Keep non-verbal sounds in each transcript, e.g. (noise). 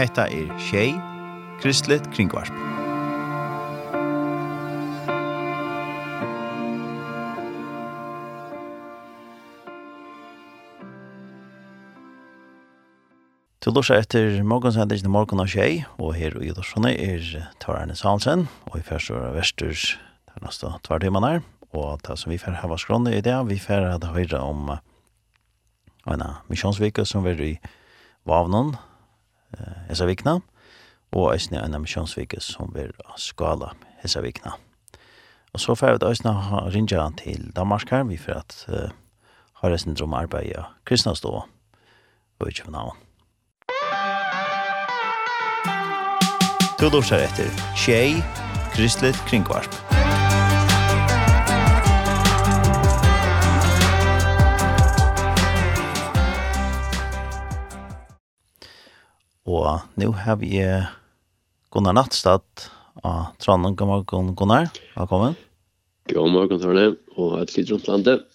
Hetta er Shay Kristlet Kringvarp. Til lorsa etter morgonsendingen til morgen av Tjei, og her i Lorssone er Tararne Salsen, og i første år versturs, det er nesten tvær timer og det som vi får hava skrånne i det, vi får hava høyre om en misjonsvike som er i Vavnon, eh, hessa vikna, og eisne en misjonsvike som er i Skala, hessa vikna. Og så får vi eisne rinja til Danmark her, vi får at uh, har eisne drom arbeid i kristna stå, og ikke for navn. Du lortar etter Tjei, Kristelig Kringvarp. Og nå har vi Gunnar Nattstad av Trondheim. God morgen, Gunnar. Velkommen. God morgen, Trondheim. og et litt rundt landet.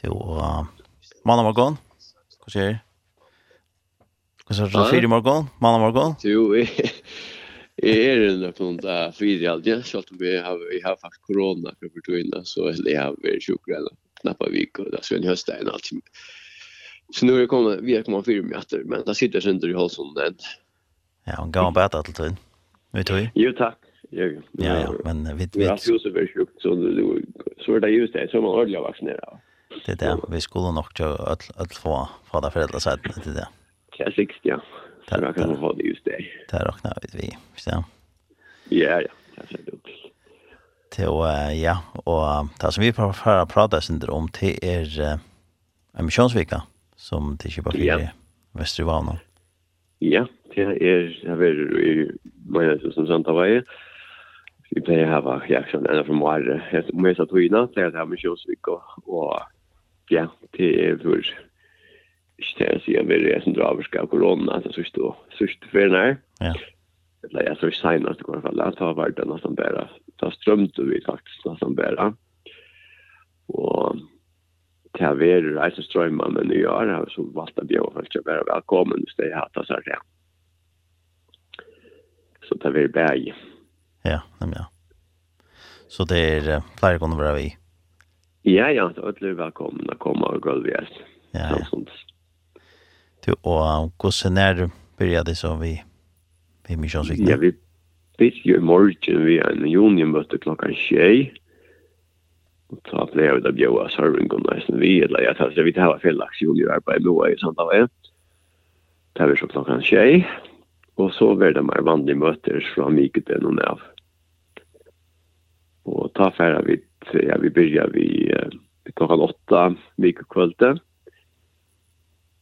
Til uh, mandag morgen. Hva skjer? Hva skjer du fire morgen? Mandag morgen? Jo, jeg, jeg er en av noen av fire alt, ja. Selv om jeg har, jeg har faktisk korona for togene, så jeg har vært sjukker enn knappe vik, og da skal jeg høste en halvtime. Så nu är jag kommit, vi är kommit fyra meter, men där sitter jag inte i halsen. Ja, hon gav en bättre till tiden. Vi tog Jo, tack. Ja, ja, ja, men vi vet... Allt så var sjukt, så, så är det just det, så är man ordentligt vaccinerad. Det är det, vi skulle nog inte att få fada föräldrar sig till det. Det är sikt, ja. Det är kan få det just det. Det är råkna vi, visst ja. Ja, ja, det är dumt. til är, ja, och det som vi pratar syndrom, det er uh, en missionsvika som det kjøper for ja. Vestervana. Ja, det er, jeg vet, i Magnus som sånt av vei. Vi pleier å ha ja, sånn, enda fra Mare. Jeg må jeg sa togina, pleier å ha med kjøsvik og, og ja, det er for ikke til å si at vi er som drar av korona, så sørst og sørst ferien her. Ja. Det pleier så senest, i hvert fall, at det har vært nesten bedre. da strømte vi faktisk nesten bedre. Og til å være reisestrøymer, men i år har så valgt å bjøre folk til å være velkommen hvis de har hatt oss. Så det er bæg. Ja, nemlig ja. Så det er flere kunne være vi? Ja, ja, det er veldig velkommen å komme og gå over hjelp. Ja, ja. Du, og hvordan er det börjar det så vi vi missions vi. Ja, vi vet ju imorgon vi i en union möte klockan 6 ta flere av det bjøa servingene nesten vi, eller jeg tar vi tar fel laks julearbeid nå i samt av en. Det er vi så klokken tjei, og så var det mer vanlige møter fra myket til noen av. Og ta færre vi, ja, vi begynner vi, vi klokken åtta myket kvølte,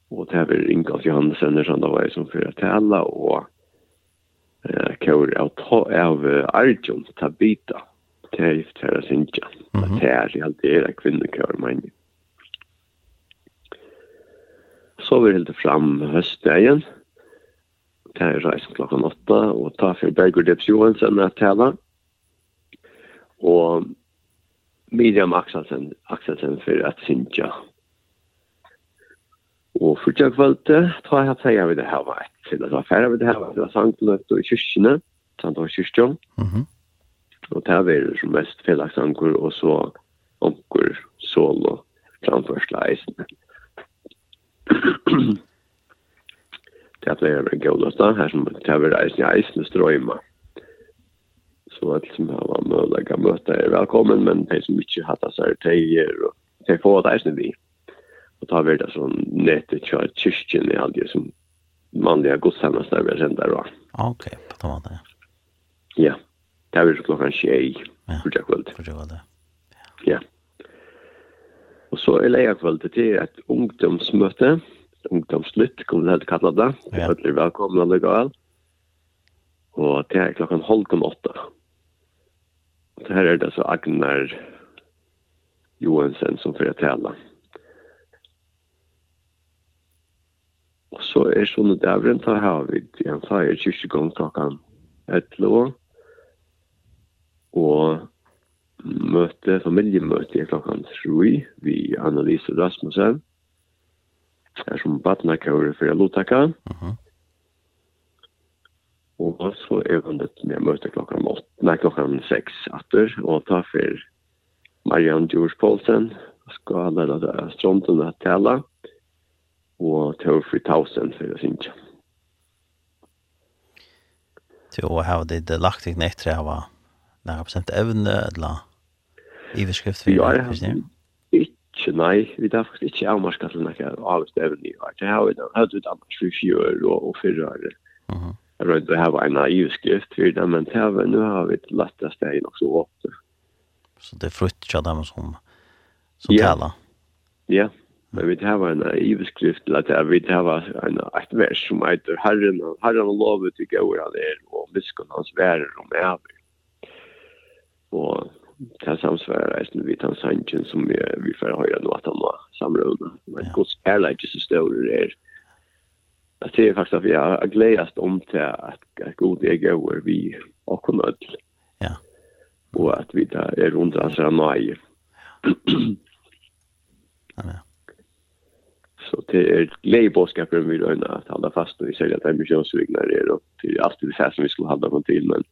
og det er vi ringet Johannes Andersen da var jeg för fyrir tala, och eh, kjør av, av Arjun Tabita, det är gift här synja. Det är ju alltid era kvinnokör man. Så vi helt fram höstdagen. Det är reisen klockan åtta och ta för Berger Dips Johansen att tävla. Och Miriam Axelsen, Axelsen för att synja. Og for jeg kvalte, ta jeg at jeg vil ha vært til det var færre vi det her til det var sangløft og kyrkene, til det var kyrkjøn. Mhm. Mm og det er som mest fellagsanker, og så anker, solo, framførsla eisene. det (clears throat) er veldig gøyast da, her som det er eisene eisene strøyma. Så at som har vært mulig å møte er velkommen, men de som ikke har hatt seg teier, og de får det eisene vi. Og da blir det sånn nettet kjør kyrkjen i alder som vanliga godstjänster vi sänder då. Ok, på den Ja. Det er klokka tjei, for det var det. ja. Og så er leia kveld til et ungdomsmøte, Ungdomslytt, kom det helt kallat det. Ja. Det er velkomna legal. Og det er klokken halv om åtta. Og det her er det så Agnar Johansen som får tala. Og så er sånne dævren, da har vi en fire kyrkjegång klokken et år og møte, familiemøte klokkan 3 vi Annelise Rasmussen. Er som badnakører for Lotaka uh -huh. og så er hun det med møte klokkan 8 nei klokkan 6 atter og ta for Marianne Djurs Poulsen skal lede det stronten at tala. Og ta for tausen for å synge. Til å ha det lagt ikke nett til å några procent evne eller iverskrift för ja, Ikke, nei, vi har faktisk ikke avmarska til nekka avvist evne i år. Det har vi hatt ut annars for fjør og, og fyrre år. Jeg tror ikke det her var en ivskrift for det, men det har nu har vi et lettere steg nok så åpne. Så det er frutt av dem som, som ja. taler? Ja, men vi har en ivskrift til at vi har en, et vers som heter Herren, Herren lovet i gøyre han er, og miskunn hans værer om evig og det samsvarer eisen vi tar sannsyn som vi, vi får høre nå at han var samrådene. Men ja. gods kærleikje så større er Jeg ser faktisk at vi har gledest om til at, at god er gøver vi og kunne ødel. Ja. Og at vi da er rundt hans her ja, ja. Så det er glede bådskapen vi røyner at holde fast og vi ser at det er misjonsvigner er og det er alltid det som vi skulle holde på til, men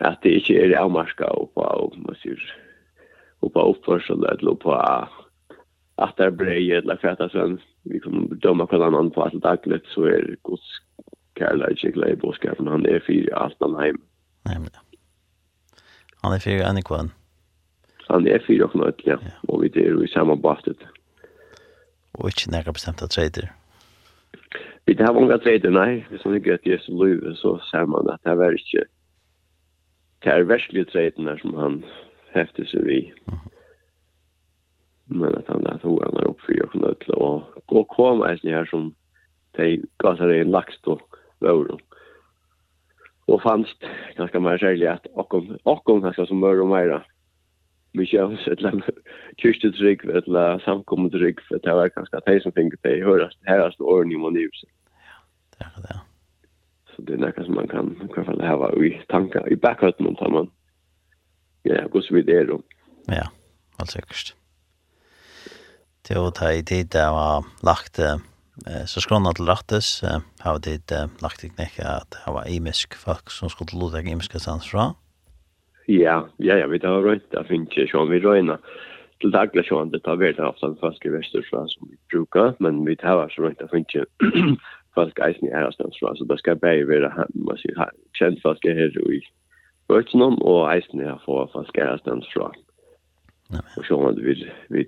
at det ikke er avmarska oppa og man sier oppa oppførsel eller oppa at det er brei eller fæta svenn vi kan dømme hva annan på at dagligt så er gods kærleik ikke glede i båskapen han er fyrir alt han heim. Nemlig. Han er fyrir enn ikon Han er fyrir okkur nøyt, ja. Og vi er jo i samme bastet. Og ikke nekka bestemt trader treider Vi har många trader nei, hvis han er gøtt i Jesu liv så ser man at det er ikke det er verslige treitene som han hefter seg vi. Men at han lette horen er opp for nødt til å gå og komme eisen her som de ga seg en laks og vøren. Og fannst ganske mer særlig at okkom, okkom ganske som vøren og meira Vi mykje et eller annet kyrstetrygg, et eller annet samkommetrygg, for det var ganske at de som finner det hørast, høres åren i manivsen. Ja, det er det. Så det är något som man kan i alla fall ha i tankar i backhöten om tar man. Ja, går så vidare då. Ja, allt säkert. Det var ta i tid där var lagt eh, så skrona til rattes eh, har det lagt ikke nekka at det var imisk folk som skulle lute ikke imiske stans fra. Ja, ja, ja, vi tar røynt, Det finner ikke sånn, vi røyna til daglig sånn, det tar vi det ofte en fast i vestur som vi brukar, men vi tar så røynt, Det finner ikke folk eisen i ærestensfra, så det skal bare være, man sier, kjent folk er her i Bøtjennom, og eisen er for folk ærestensfra. Og sånn at vi, vi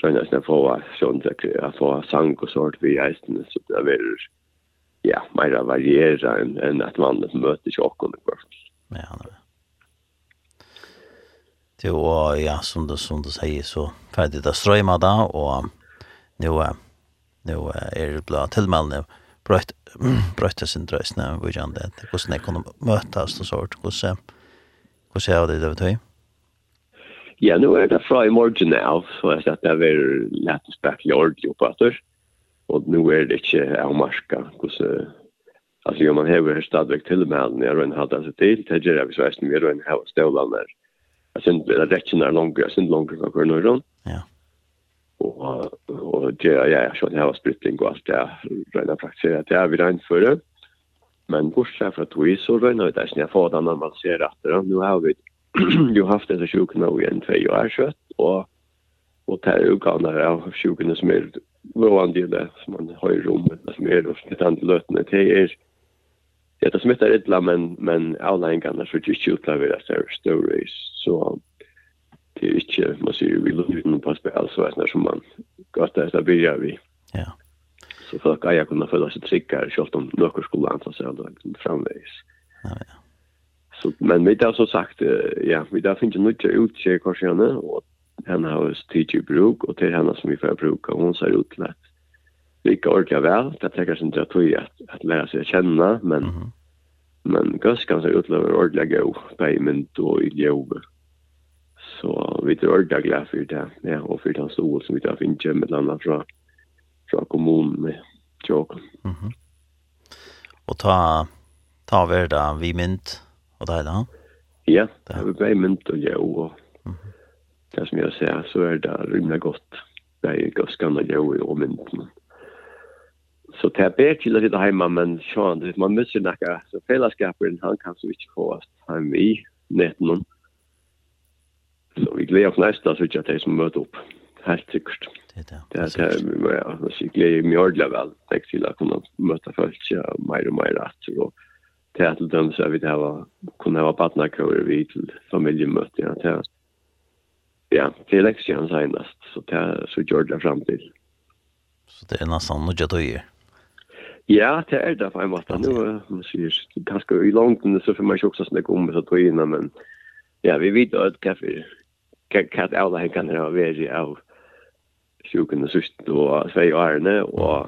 sånn eisen er for, sånn at få sang og sånt vi eisen, så det er ja, mer variera enn en at man møter tjokken i hvert fall. Ja, det Det var, ja, som du, som du sier, så ferdig det strøyma da, og nå er nu er det blå tillmällen brøtt bröt sin drøsne när vi gör det hur snäck kunde mötas och sort hvordan så hur ser det ut då Ja, nu er det fra i morgen av, så jeg sier at det er lett spekk i ordentlig etter. Og nu er det ikke avmarska, hvordan Altså, jo, man häver stadigt till med när jag seg til, det till jeg jag visste mer rön här stålan där. Jeg synes det räcker när långt jag synd långt jag kör nu då. Ja og og det ja jag så det har splittring och allt det rena praktiserar det er vi rein for det. Men kursen för att vi så rena det är snälla för den man ser att det. Nu har vi (clears throat) jo haft det så sjukt nu i en tvei år så og och tar ju gamla av sjukene som är råande det som man har i rommet som er og det andre løtene det är det smittar illa men men outline kan så just utla vid det er større så det er ikke, man sier, vi vill noen på spil, så er det som man gott så börja vi. Ja. Så folk eier kunne føle seg tryggere, selv om noen skulle ansa sig då framvägs. Ja ja. Så men vi har så sagt ja, vi har finnet noe något ut sig korsene, og henne har oss tid til bruk og til henne som vi får bruke, og hun ser ut til at vi ikke orker vel, det tar kanske inte att tog at lære seg å kjenne, men mm -hmm. men gaskan ser ut över ordliga go, payment och i jobbet så vi er ordentligt glad for det. Ja, og for den stol som vi tar fint hem med landa fra, fra kommunen med tjåken. Mhm. Mm och ta ta over da, vi mynt och där då. Ja, det er vi bäj mynt och jag och det som jeg ser, så er det rymligt godt. Det är gaskan och jag och mynt. Så det är bättre att sitta hemma men sjön, man måste näka så fällskapen han kan så inte få oss hem i nätet någon. Mm Så vi gleder oss nästa så att det är som möter upp. Helt sikkert. Det är det. Det är ja, så jag gleder mig ordentligt väl. Jag till att kunna möta folk ja, mer och mer rätt och till att dem så vi det var kunna vara partnerkör vi till familjemöte ja, till ja, till läxan senast så det till så gjorde det fram till. Så det är nästan något jag gör. Ja, det är det på en måte. Nu, man säger, ganska i långt så får man ju också snacka om så att men ja, vi vet att kaffe kat alla han kan ha veri av sjuken och sust och säg arne och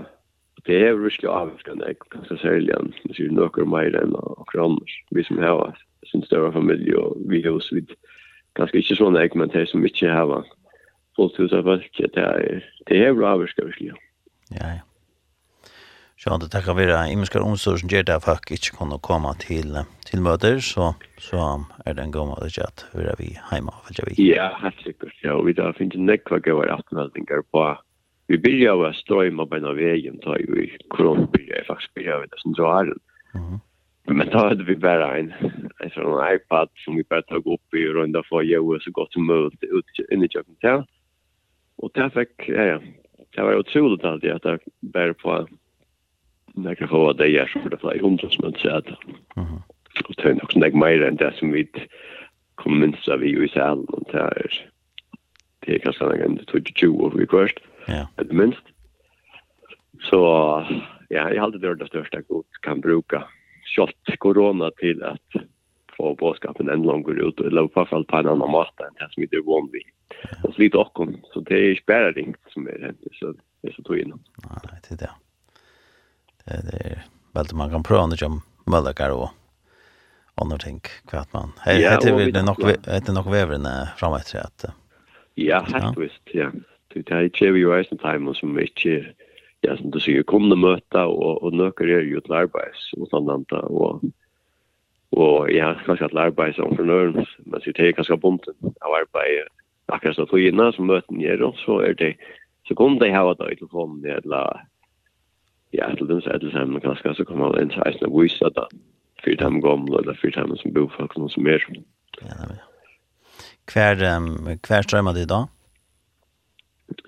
det är ruskigt avskande kan så sälja det är några mer än och kronor vi som har sin större familj och vi hos vid ganska inte såna ek men det som inte har fullt hus av folk det är det är bra avskande ja ja Så det tackar vi det. Imskar omsorg som ger det fack inte kunna komma till till möter så så är det en gång att chat hur vi hemma för vi. Ja, helt säkert. Ja, vi där finns en näck vad går att med tänker på. Vi börjar vara strömma på den vägen tar ju kron börjar faktiskt börjar vi det som drar. Mhm. Men då hade vi bara en, en sån iPad som vi bara tog upp i runda för att så gott som möjligt ut in i köket. Och där fick, ja, ja, det var otroligt alltid att jag bär på nekka få av det er som det flere hundra som man sier det. Og det er nok nek meir enn det som vi kom minst av i i salen, og det er det er kanskje nek enn 22 år vi kvart, det minst. Så ja, jeg halte det er det største god kan bruka kjøtt korona til at få båskapen enn langer ut, eller i hvert fall på en annan måte enn det som vi er vann vi. Og så litt okkom, så det er ikke bare ringt som er hendt, så det er så tog innom. Nei, det er det det er veldig man kan prøve når man möjligheter og andre ting kvart man. Här ja, heter vi det nok nog heter nog vävren framåt så att. Ja, visst ja. Det är ju ju är en time som mycket ja som du säger kunde möta och och nöker är ju ett arbets och sånt och och ja kanske att arbeta som entreprenör men så det är ganska bunten av arbete akkurat så tog innan som möten ger då så är det så kom det här att telefonen eller ja, til dem så etter seg, men kanskje så kommer man inn til eisen og viser da, fyrt dem gamle, eller fyrt dem som bor folk, noen som er. Ja, ja. Hver, um, hver strømmer det da?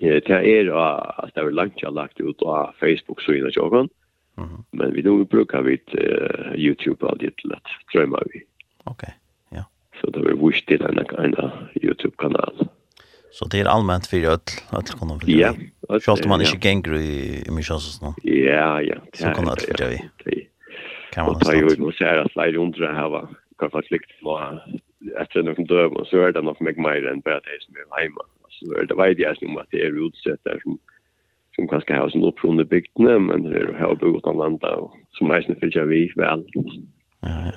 Ja, det er at det er langt jeg har lagt ut av Facebook-synet til åkken, mm -hmm. men vi nå bruker vi uh, YouTube av det til at strømmer vi. Ok, ja. Så det er vurs til en YouTube-kanal. Så det er allmänt för öll öll kan de Ja. Schalt man inte gängru i i missions nu. Ja, ja. Så kan det för dig. Kan man ta ju nu så här att slide under här va. Kan fast likt var att den från dörren och så är det av mig mer än bara det som är hemma. Så det var det jag som att det är utsett där som som kanske har sin upprund i bygderna men det är här på utan landa och som är snä för vi väl. Ja ja.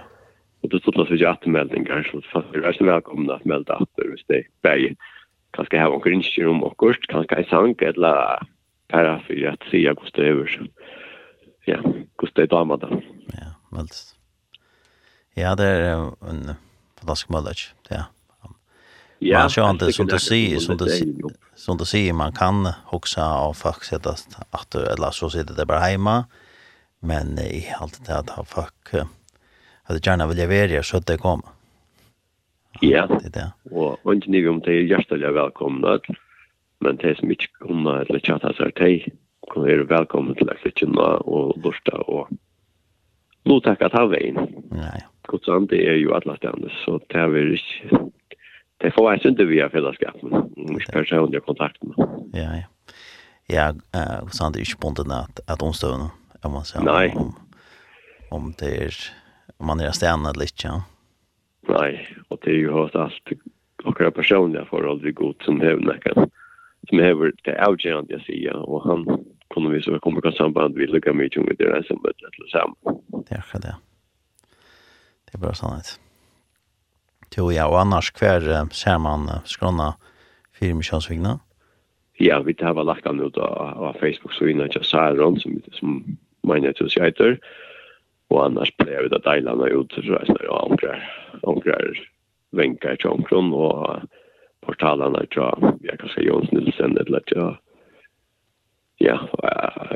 Och det står att vi har anmälningar så fast är välkomna att mälta att det är kanskje har onker innskjer om okkurt, kanskje en sang, eller para for at sier hvordan det er, ja, hvordan det er damer da. Ja, veldig. Ja, det er en fantastisk mulighet, ja. Ja, man ser inte som du säger, som du som du säger man kan också av folk sätta att eller så sitter det bara hemma. Men i allt det att ha folk hade gärna vill jag vara så att det kommer. Ja, det er. og ikke nivå om det er hjertelig velkomne, men det som ikke kunne eller chatta seg til, kunne være velkomne til å kjenne og lorte og nå takk at han veien. Nei. Godt sant, det er jo alle stedene, så det er vel ikke, det får jeg synes via fellesskapen, ikke personlig kontakt med. Ja, ja. Ja, godt sant, det er ikke bunden at, at omstående, om man sier. Nei. Om, om det er, om man er stedene eller ikke, ja. Nej, och det är ju hos allt och personliga förhåll vi god som hävnäckan. Som häver det avgörande jag säger och han kommer vi så kommer kan samband vi lukar mycket med det där som ett lätt samman. Det är det. Det är bara sannhet. Jo, ja, og annars kvar ser man skrona fire firmisjönsvigna. Ja, vi tar väl lagt han ut av Facebook så innan jag sa som, som mina tusen heter. Mm Och annars blev vi det dejlarna ut så resten av omkrar, omkrar vänkar till omkron och portalarna tror jag kanske Jons Nilsen eller att ja,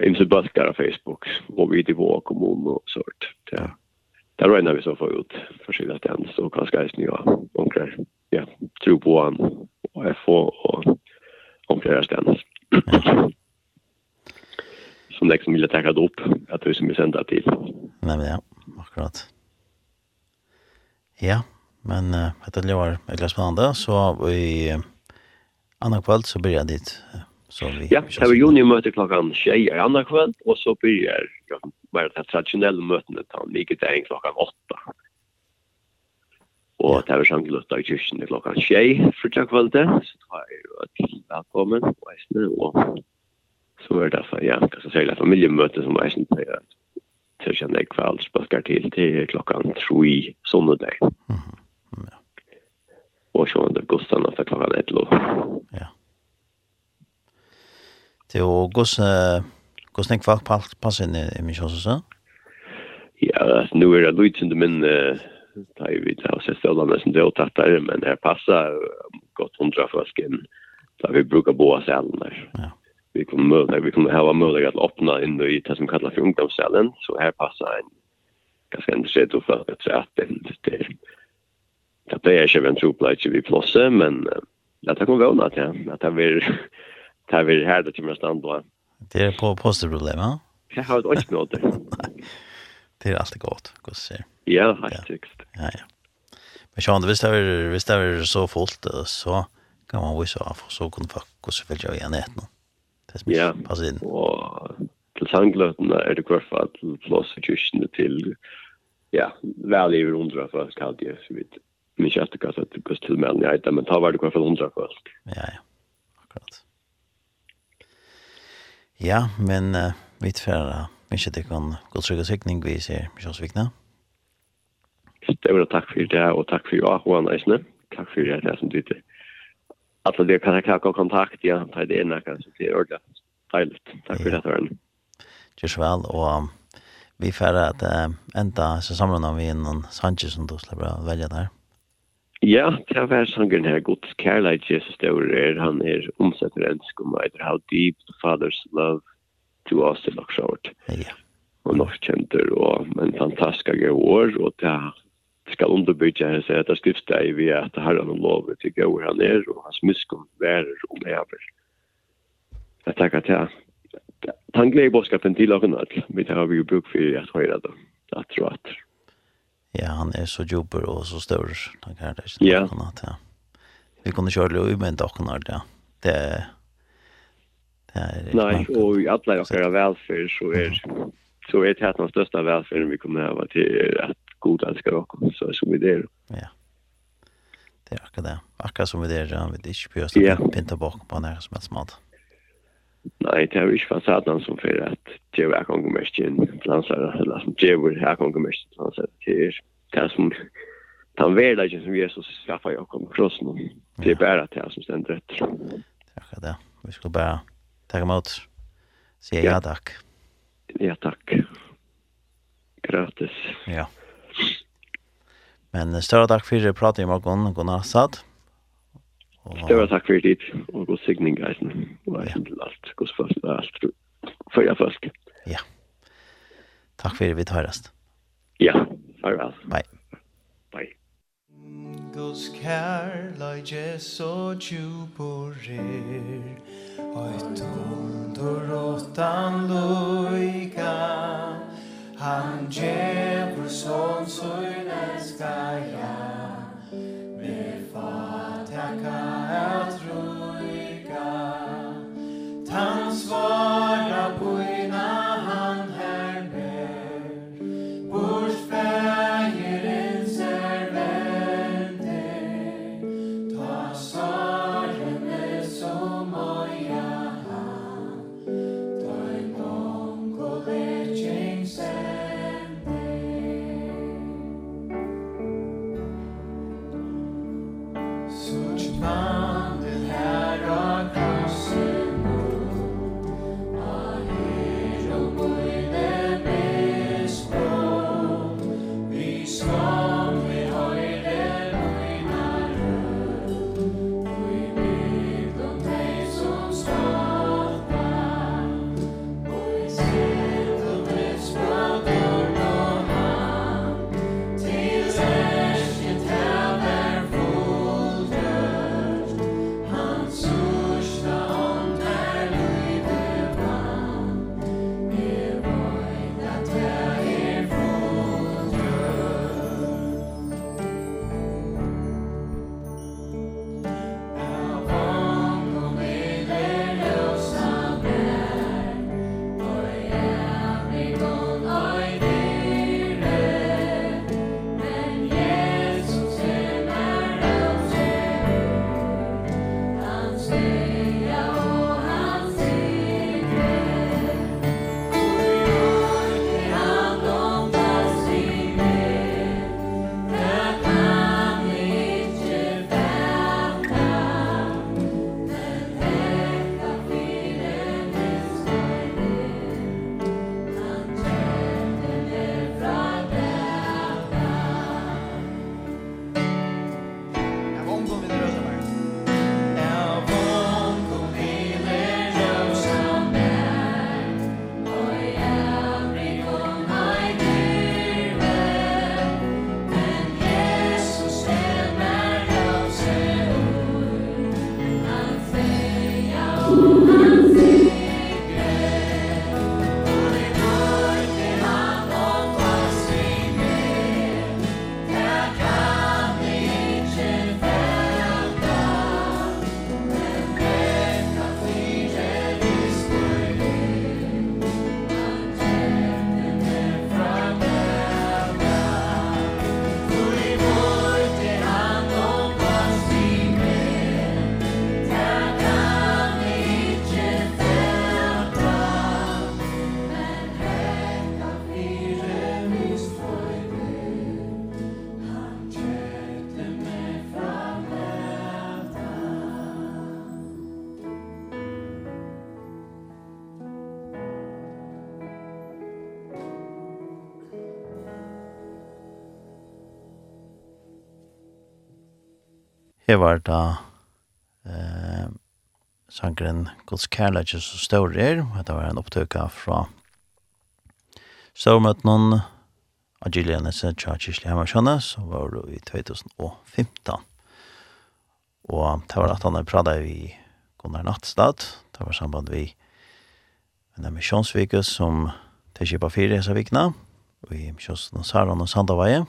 inte baskar Facebook och vi till vår kommun och sånt. Ja. Där räknar vi så får ut försida den, så kanske är snö omkrar. Ja, tro på han och få och omkrar ställen som liksom ville tacka upp att det som vi sända till. Nej men ja, akkurat. Ja, men uh, det lever eller spännande så vi uh, andra kväll så börjar dit så vi Ja, så vi juni möte klockan 6 andra kväll och så börjar ja, bara det traditionella mötet ta det är klockan 8. Och det er i kyrkan klockan 6 för tjei, fritja det så tar jag jo et velkommen, og och så är det för ja, så säger det familjemöte som är inte det. Så jag när kväll sparkar till till klockan 3 söndag. Mhm. Ja. Och så under Gustav att klockan 1 då. Ja. Det och Gus eh Gus näck pass in i min så så. Ja, nu är det lite in men eh tar vi det sett så ställer det sig då men det passar gott hundra flasken. Där vi brukar bo oss där. Ja vi kommer möta vi kommer ha möjlighet att öppna in i det som kallas för ungdomscellen. Så här passar en ganska intressant och för att att det det det är ju en troplats vi plosse men (laughs) att det kommer väl att ja. Att det blir det blir här det kommer stanna då. Det är på posterproblem ja jag har ett inte något (laughs) det är alltid gott går så ja faktiskt ja ja. Men jag undrar visst är visst är så fullt så kan man ju så så kunde fuck så vill jag igen ett något Det som ikke passer inn. Og til sangløtene er det hvert fall plass i kyrkene til ja, vel i hundra folk hadde jeg, så vidt. Men ikke etter hva det er best til menn jeg heter, men ta var det hvert fall hundra folk. Ja, ja, akkurat. Ja, men uh, vi tverre, vi ikke det kan gå trygg og sikning vi ser misjonsvikene. Det var takk for det, og takk for Ahoan Eisne. Takk for det, det som du til alltså det kan jag kaka kontakt ja ta det ena kanske det är deiligt tack för det här just väl och vi får att äh, ända så samlar vi in någon Sanchez som då släpper välja där. Ja, det var sangen her, Guds kærleid Jesus dører, han er omsetter ønske om either how deep the Father's love to us er nok short. Ja. Og nok kjenter, og en fantastisk gøy år, og det skal underbygge hans at det skrifta i vi at herran om lovet til gauer han er og hans miskom værer om ever. Jeg takker til han gleder bådskapen til åkken all, men det har vi jo bruk for at høyre det, Jeg tror at. Ja, han er så jobber og så større, han kan det ikke ja. åken ja. Vi kunne kjøre det jo med åken her, ja. Det er... Det er Nei, og i alle dere av velferd så er, så er det den største velferden vi kommer ha til at god elsker oss så som vi der. Ja. Det er akkurat det. Akkurat som vi der, ja, vi er ikke på oss att pinta bak på när som helst mat. Nei, det är ikke fasaden som för at det er akkurat är kongomärsken plansar, eller som det är kongomärsken plansar. Det är det som den verdagen som Jesus skaffar jo akkurat krossen. Det er bare det som stender rett. Det er akkurat det. Vi skal bare tacka imot. Säga ja takk. Ja takk. Gratis. Ja. Men større takk for at pratet i morgen. God natt, Sad. Og... Større takk for dit, og god signing, Eisen. Og Eisen til alt, god spørsmål, og alt, for jeg først. Ja. Takk for at vi tar rest. Ja, farvel. Bye. Bye. Guds kærleidje så djup och rer Och ett under åt han Han djevur son sun elskaja Vi fa taka at ruika Tan svar Her var da eh, sangren Guds kærleikje så stor er, og det var en opptøkka fra Stormøtnen av Gillianese tja Kisli Hammarskjønne, som var i 2015. Og det var at han pratet i Gunnar Nattstad, det var samband vi en misjonsvike som tilkjipa fire hese vikna, og i misjonsen Saran og Sandavaje,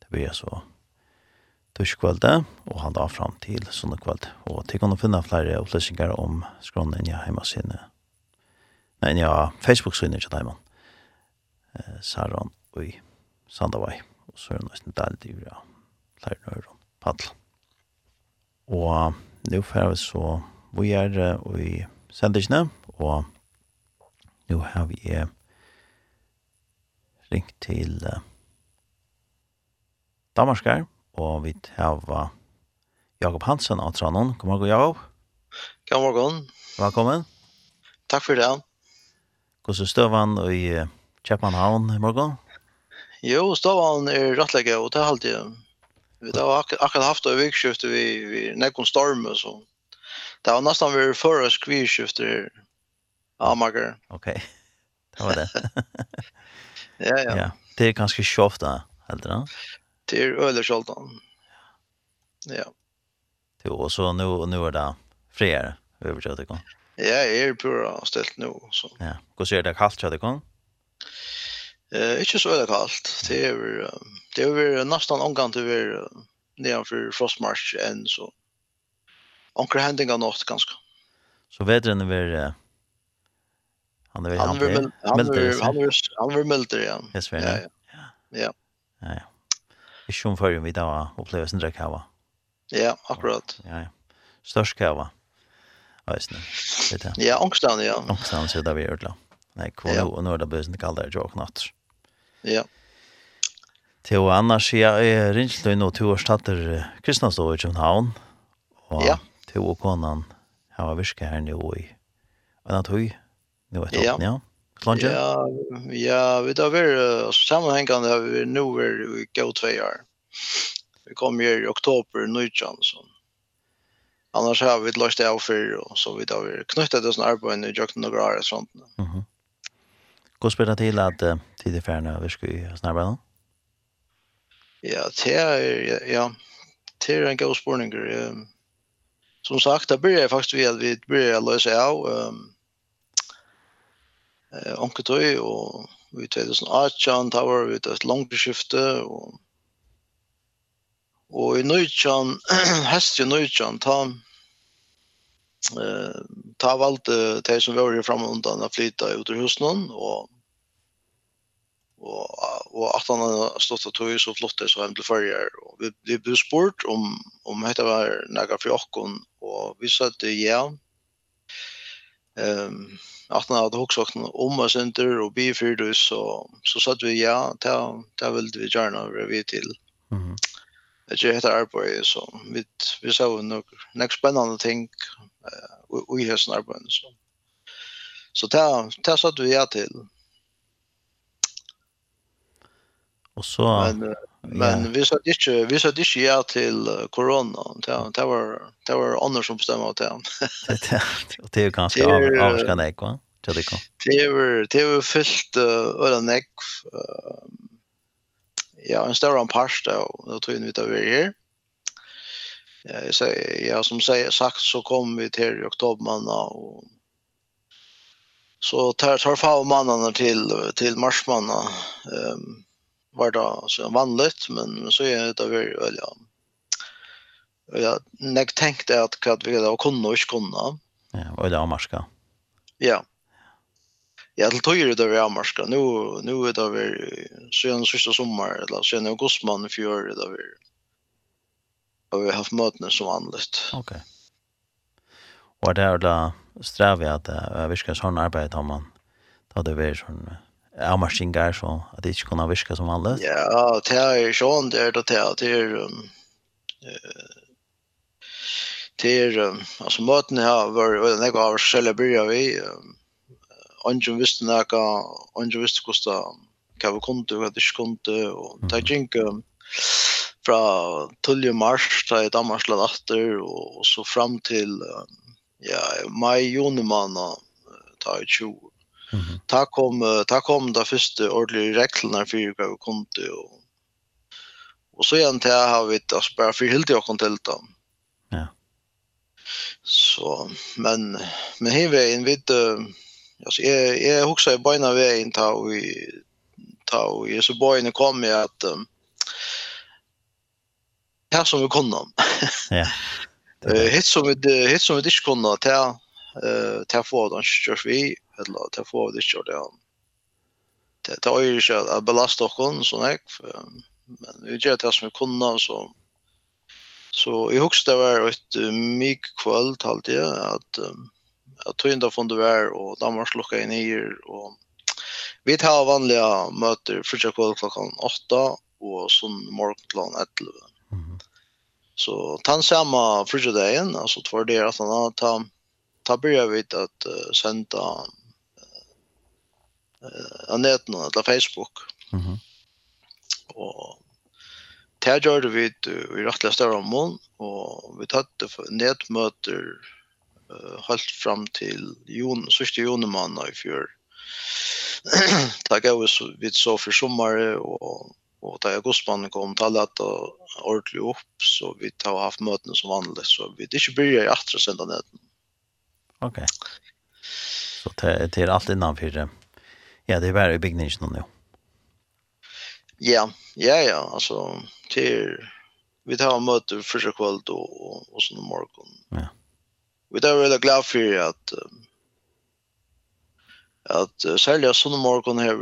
det blir så torskvölde og han då fram till söndagkväll och til kan finna flere upplysningar om skronnen i hemma sinne. Nej, ja, Facebook-synet til där man. Eh Saron oj Sandavai Og så är det nästan där det ju ja. Där nu paddel. Och nu får vi så vi är i sändningen och nu har vi ringt till Danmarskar og vi har Jakob Hansen av Tranon. God morgen, Jakob. God morgen. Velkommen. Takk for det. Hvordan er støvann i Kjøpenhavn i morgen? Jo, støvann er rettlegget, og det er alltid. Vi har ak akkurat haft det vikskiftet vi, vi storm og så det var nesten vi før oss kvirskiftet her. Amager. Ok, (laughs) det var det. (laughs) ja, ja. ja. Det er ganske sjovt da, helt da. Ja till Öllersholtan. Ja. Det var så nu nu är det fler överträtt det kom. Ja, är er pura ställt nu så. Ja. Hur ser det kallt det kom? Eh, inte så det kallt. Det är det är nästan vi över nedanför frostmarsch än så. Onkel händingar nått ganska. Så vädren är väl han är väl han är han är han är milder igen. Yes, ja. Ja. Ja. Ja. Ikke om før vi da opplever sin drekk hava. Ja, akkurat. Ja, ja. Størst hava. Veisne. vet jeg. Ja, ångstene, ja. Ångstene, så da vi gjør det. Nei, kvar ja. og nå er det bøsen ikke aldri jo knatt. Ja. Til og annars, ja, jeg ringer til nå to års tatter Kristianstå i København. Og ja. til og konan har virket her nå i en av tog, nå et åpne, ja. ja. Klanje? Ja, ja, vi tar väl uh, sammanhängande har vi nu är i gå två år. Vi kom ju i oktober nu så. Annars har vi lagt det av för och så vi tar vi knutit det sån arbete i Jokken några år sånt. Mhm. Mm Går spelar till att uh, tid är färna vi ska ju snabba. Ja, det är ja, det är en god spårning. Som sagt, det börjar faktiskt vi att vi börjar lösa av um, eh onketøy og vi tar det sånn Archan Tower vi tar et langt skifte og og i Nøychan (clears throat) hest i Nøychan ta eh ta valt det som var fram undan å flytte ut ur husen og og og at han stått og tog så flott det så hem til förr og vi vi ble sport om om heter var några for okkon og vi sa att ja ehm att han hade också sagt om oss center och bi för det så så satt vi ja ta ta vill vi gärna vi till. Mhm. Det är ett arbete så vi vi så nog nästa spännande ting eh vi har snart så. Så ta ta satt vi ja till Och så men ja. men vi sa inte vi sa inte ja till corona. Det det var det var andra som bestämde åt det. Och det är ju ganska avskräckande va. Det det kom. Det var (laughs) det var fyllt eller neck ja en större part då då tror vi tar vi här. Ja, så ja som säger sagt så kom vi till i oktober man och så tar tar få mannen till till marsmannen ehm um, var det så vanligt men, men så är det väl väl ja. Ja, jag tänkte att kvad vi då kunde och kunna. Ja, och det amarska. Ja. Ja, det tog ju det var amarska. Nu nu är det väl sen sista sommar eller sen augusti man för det väl. Och vi har haft möten som vanligt. Okej. Okay. Och där då strävar jag att jag viskar sån arbete har man. Då det blir sån avmarskingar så att det inte kunde viska som vanligt. Ja, det är sån där då det är det är alltså maten här var det några av celebrerar vi Anjum visste näka, Anjum visste kosta kava konto, kava disk konto, og det er ikke fra tullje mars, da i Danmark lad atter, og så fram til ja, mai, juni manna, ta i 20, Mm. Ta kom ta kom da første ordentlige reglene for hva vi kom til og, og så igjen til har vi da bare for helt jeg kom til dem. Ja. Så men men her vi en vid altså jeg jeg i jeg beina veien ta vi ta och är så beina kom jag att um, her som vi kunne. ja. (laughs) Eh hit som vi hit som vi ikke kunne ta eh ta for den körs vi eller ta få vi ikke, det det det är ju så att belasta hon så nej men vi gör det som vi kunde så så i högsta var ett mycket kväll halt det att att tog ända från det var och Danmark lucka in i och vi tar vanliga möter första kväll klockan 8 och som morgon 11 så tan samma första dagen alltså två dagar att ta ta börjar vi att sända av nå, eller Facebook. Mm -hmm. Og det gjør det vi i rettelig større mån, og vi tatt nedmøter uh, helt fram til juni, sørste junemann i fjør. (clears throat) Da gav vi så, vi så for sommere, og, og da augustmannen kom til at det ordentlig opp, så vi har haft møtene som vanlig, så vi ikke bryr i atre senda neten. Ok. Så det, det er alt innanfor det? ja, det är bara i byggningen nu. Ja, ja, ja, alltså till vi tar möte första kväll då och, och sen morgon. Ja. Vi är väldigt glada för att att sälja såna morgon här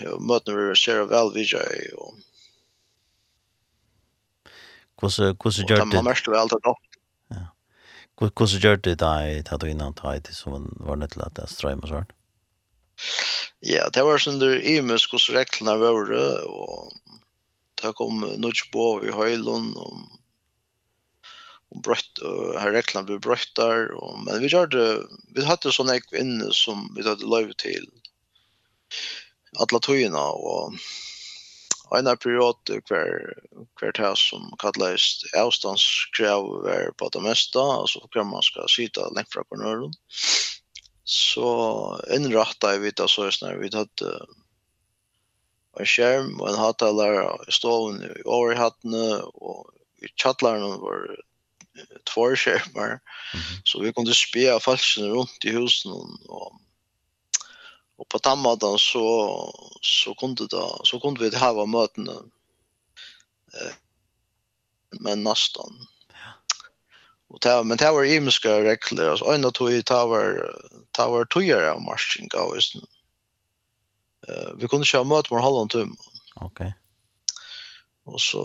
ja, möten vi ser väl vi gör och Kusse kusse gjort det. Man måste väl ta då. Ja. Kusse gjort det där att du innan tajt som var det lätt att strömma så ja, det var sånn der imus hos reglene våre, og det kom Nudgebå i Høylund, og och brött här reglene blev brött där och men vi gjorde vi hade sån ek inne som vi hade live till alla tojorna och en period kvar kvar tas som kallades avståndskrav var på det mesta alltså kan man ska sitta längre från kornören så inrättade vi det så när vi hade en skärm och en hattalare i stoven i överhattene och i chatlaren var två skärmar så vi kunde spela falsken runt i husen och och på tammadan så så kunde det så kunde vi ha möten eh, men nästan Och ta men ta var imiska regler alltså ända tog ta var ta var tojer av go. gaus. Eh vi kunde köra mot med Holland tum. Okej. Okay. Och så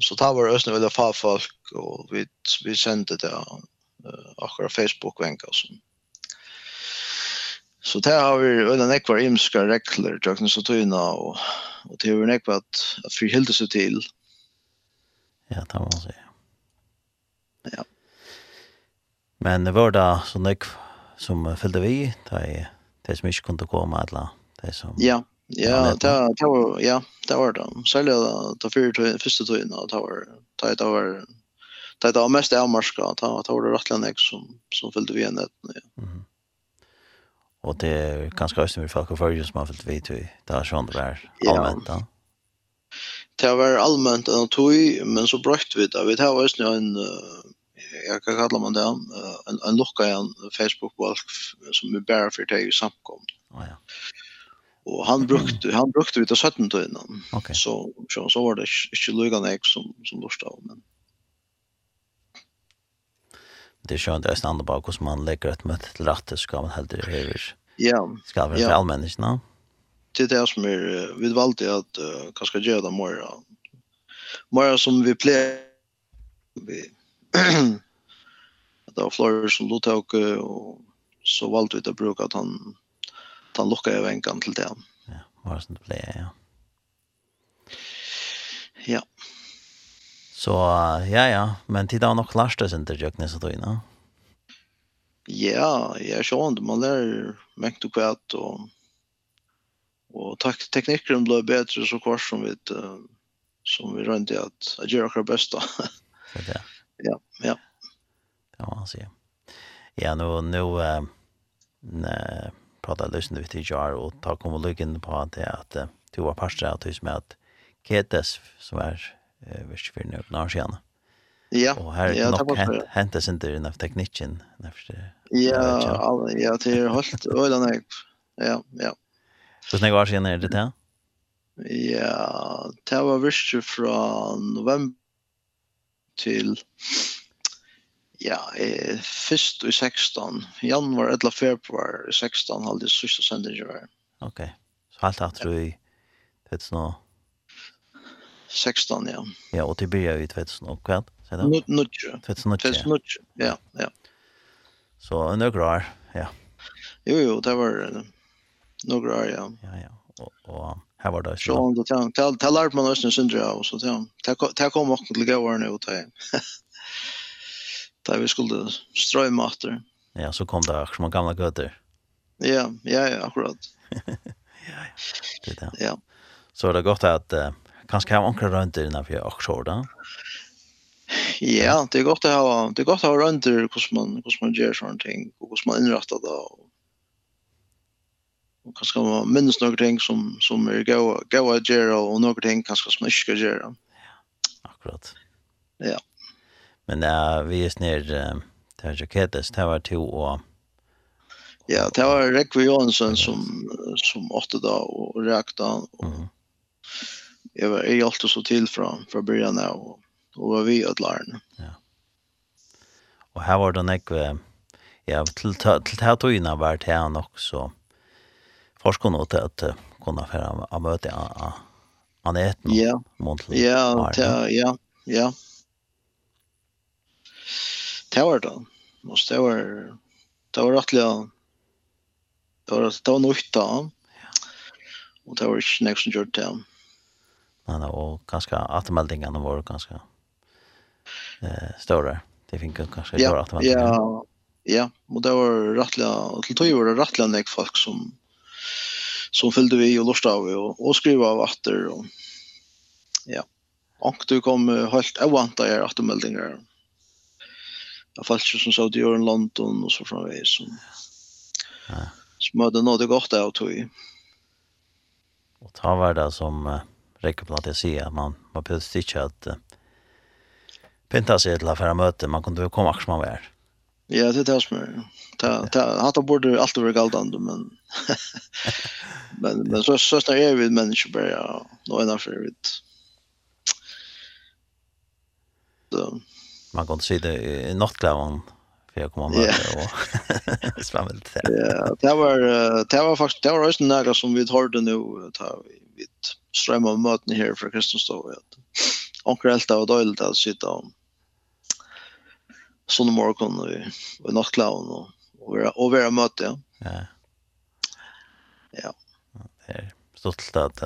så ta var ösna vill få folk och vi vi sände det eh akkurat Facebook vänka och så. Så där har vi en ekvar imska regler, jag så tyna och och det är en ekvar att, att förhålla sig till. Ja, det var så. Ja. Men det var da så nek som fyllde vi, det de, det som ikke kunne komme, eller det som... Ja, ja, det, det var, ja, det var det. Særlig da, da fyrt første tøyen, og det var, det var, det var mest avmarska, det var det rettelig nek som, som fyllde vi enn ja. Mm Og det er ganske øyne med folk og følge som har fyllt vi til, det er sånn det var allmenn Ja. Det var allmänt en tøy, men så brøkt vi det. Vi tar også en, jag kan kalla man det en en locka en Facebook walk som är bara för det ju samkom. Ja ja. Och han brukte han brukte vi till 17 då innan. Okay. Så så så var det inte lugan ek som som då men det är skönt att stanna bak hos man lägger ett möte till rätt ska man helt över. Ja. Ska vi för allmänniskorna. Det är det som är vi valde att kanske göra det mer. Mer som vi plejer vi (clears throat) det var flere som lot tak og så valgte vi å bruke at han at han lukket en enkene til det. Ja, var det som det ble, ja. Ja. Så, ja, ja, men tid har nok lært det sin til Jøknes og Ja, jeg skjønner, man lærer mengt og kvæt, og, og tak, teknikken ble bedre så kort som vi, som vi rønte at jeg gjør akkurat best da. (laughs) Så det, ja. Ja, ja. Det må man säger. Ja, nu, nu äh, ne, pratade jag lyssnade vi till Jar och ta kom och lyckan på att det att du var parstra att hus med att Ketes som är eh, visst för nu när sedan. Ja. Och här ja, nog hänt hänt inte den av tekniken efter. Ja, ja, det är helt öland nej. Ja, ja. Så snägg var sen är det där. Ja, det var visst från november til ja, eh, først i 16, januar eller februar i 16, halde det sørste sendingen var. Ok, så halvt at du i 16, ja. Ja, og til byrja i 2000, og hva? 2008. 2008, ja, ja. Så nøkker år, ja. Jo, jo, det var nøkker år, ja. Ja, ja, og, og här var det. Så det tar tal talar man nästan syndra och så tar tar kom också till gå nu och ta. (laughs) Där vi skulle strömma åter. Ja, så kom det som gamla götter. Ja, ja, ja, akkurat. (laughs) ja, ja. Det där. Ja. Så det gott att uh, kanske ha ankra runt innan för också då. Ja. Ja, det är gott att ha det är gott att ha runt hur man hur man gör sånt ting och hur man inrättar det och och kanske man minns några ting som som är gå gå att göra och några ting kanske som inte ska göra. Ja. Akkurat. Ja. Men uh, vi är ner uh, där jakettes det var två år. Ja, det var Rekve Jonsson som som åtta då och räkta och mm. jag var jag alltid så till från från början av och, och var vi att lära. Ja. Och här var det Rekve ja, till till, till här tog innan vart här också forskar nog till att kunna föra att möta Annette Ja. Ja, ja, ja. Det var det. Måste det var det var rättliga det var det var nytt då. Och det var inte nästan som gjorde det. Nej, nej, och ganska återmeldingarna var ganska eh större. Det fick kanske det var återmeldingar. Ja, ja, och det var rättliga, till tog var det rättliga folk som så fyllde vi och lustade av och, och skriva av vatter och ja. Och du kom helt ovanta er att. Jag fallt som så det gör i London och så framvis. Som, ja. som hade något gott av tog. Och ta var det som uh, räcker på att jag säga. Man, man behöver inte att uh, pinta sig till affära möten. Man kunde komma också man var. Ja, det är det som är. Ta ta hata borde allt över galdande men (laughs) men men så så snär är vi människor bara nå ena för. Så man kan se det i nattklavan för jag kommer med och (laughs) svammelt. Ja, det var det var faktiskt det var också några som vi hörde nu ta vi strömmar möten här för Kristus då vet. Onkel Elta och Doyle där sitter om sånn morgen og, og nattklaven og, og, og være møte. Ja. Ja. ja. Det er stort at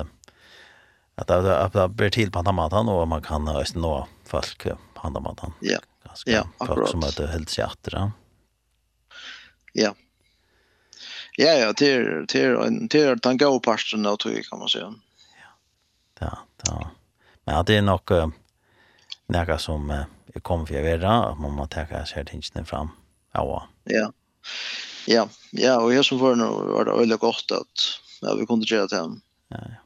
att att det blir till på andra matan och man kan öst nå folk på andra matan. Ja. Ganska ja, akkurat. Som att det helt sjätte Ja. Ja. Ja, ja, till till en till tanke och pastorn då tror jag kan man säga. Ja. Ja, ja. Men det är nog några som jeg kom for å være, at man må ta seg tingene fram. Ja, ja. Ja, ja, og jeg som var nå, var det veldig godt at ja, vi kunne gjøre det til. Ja, ja.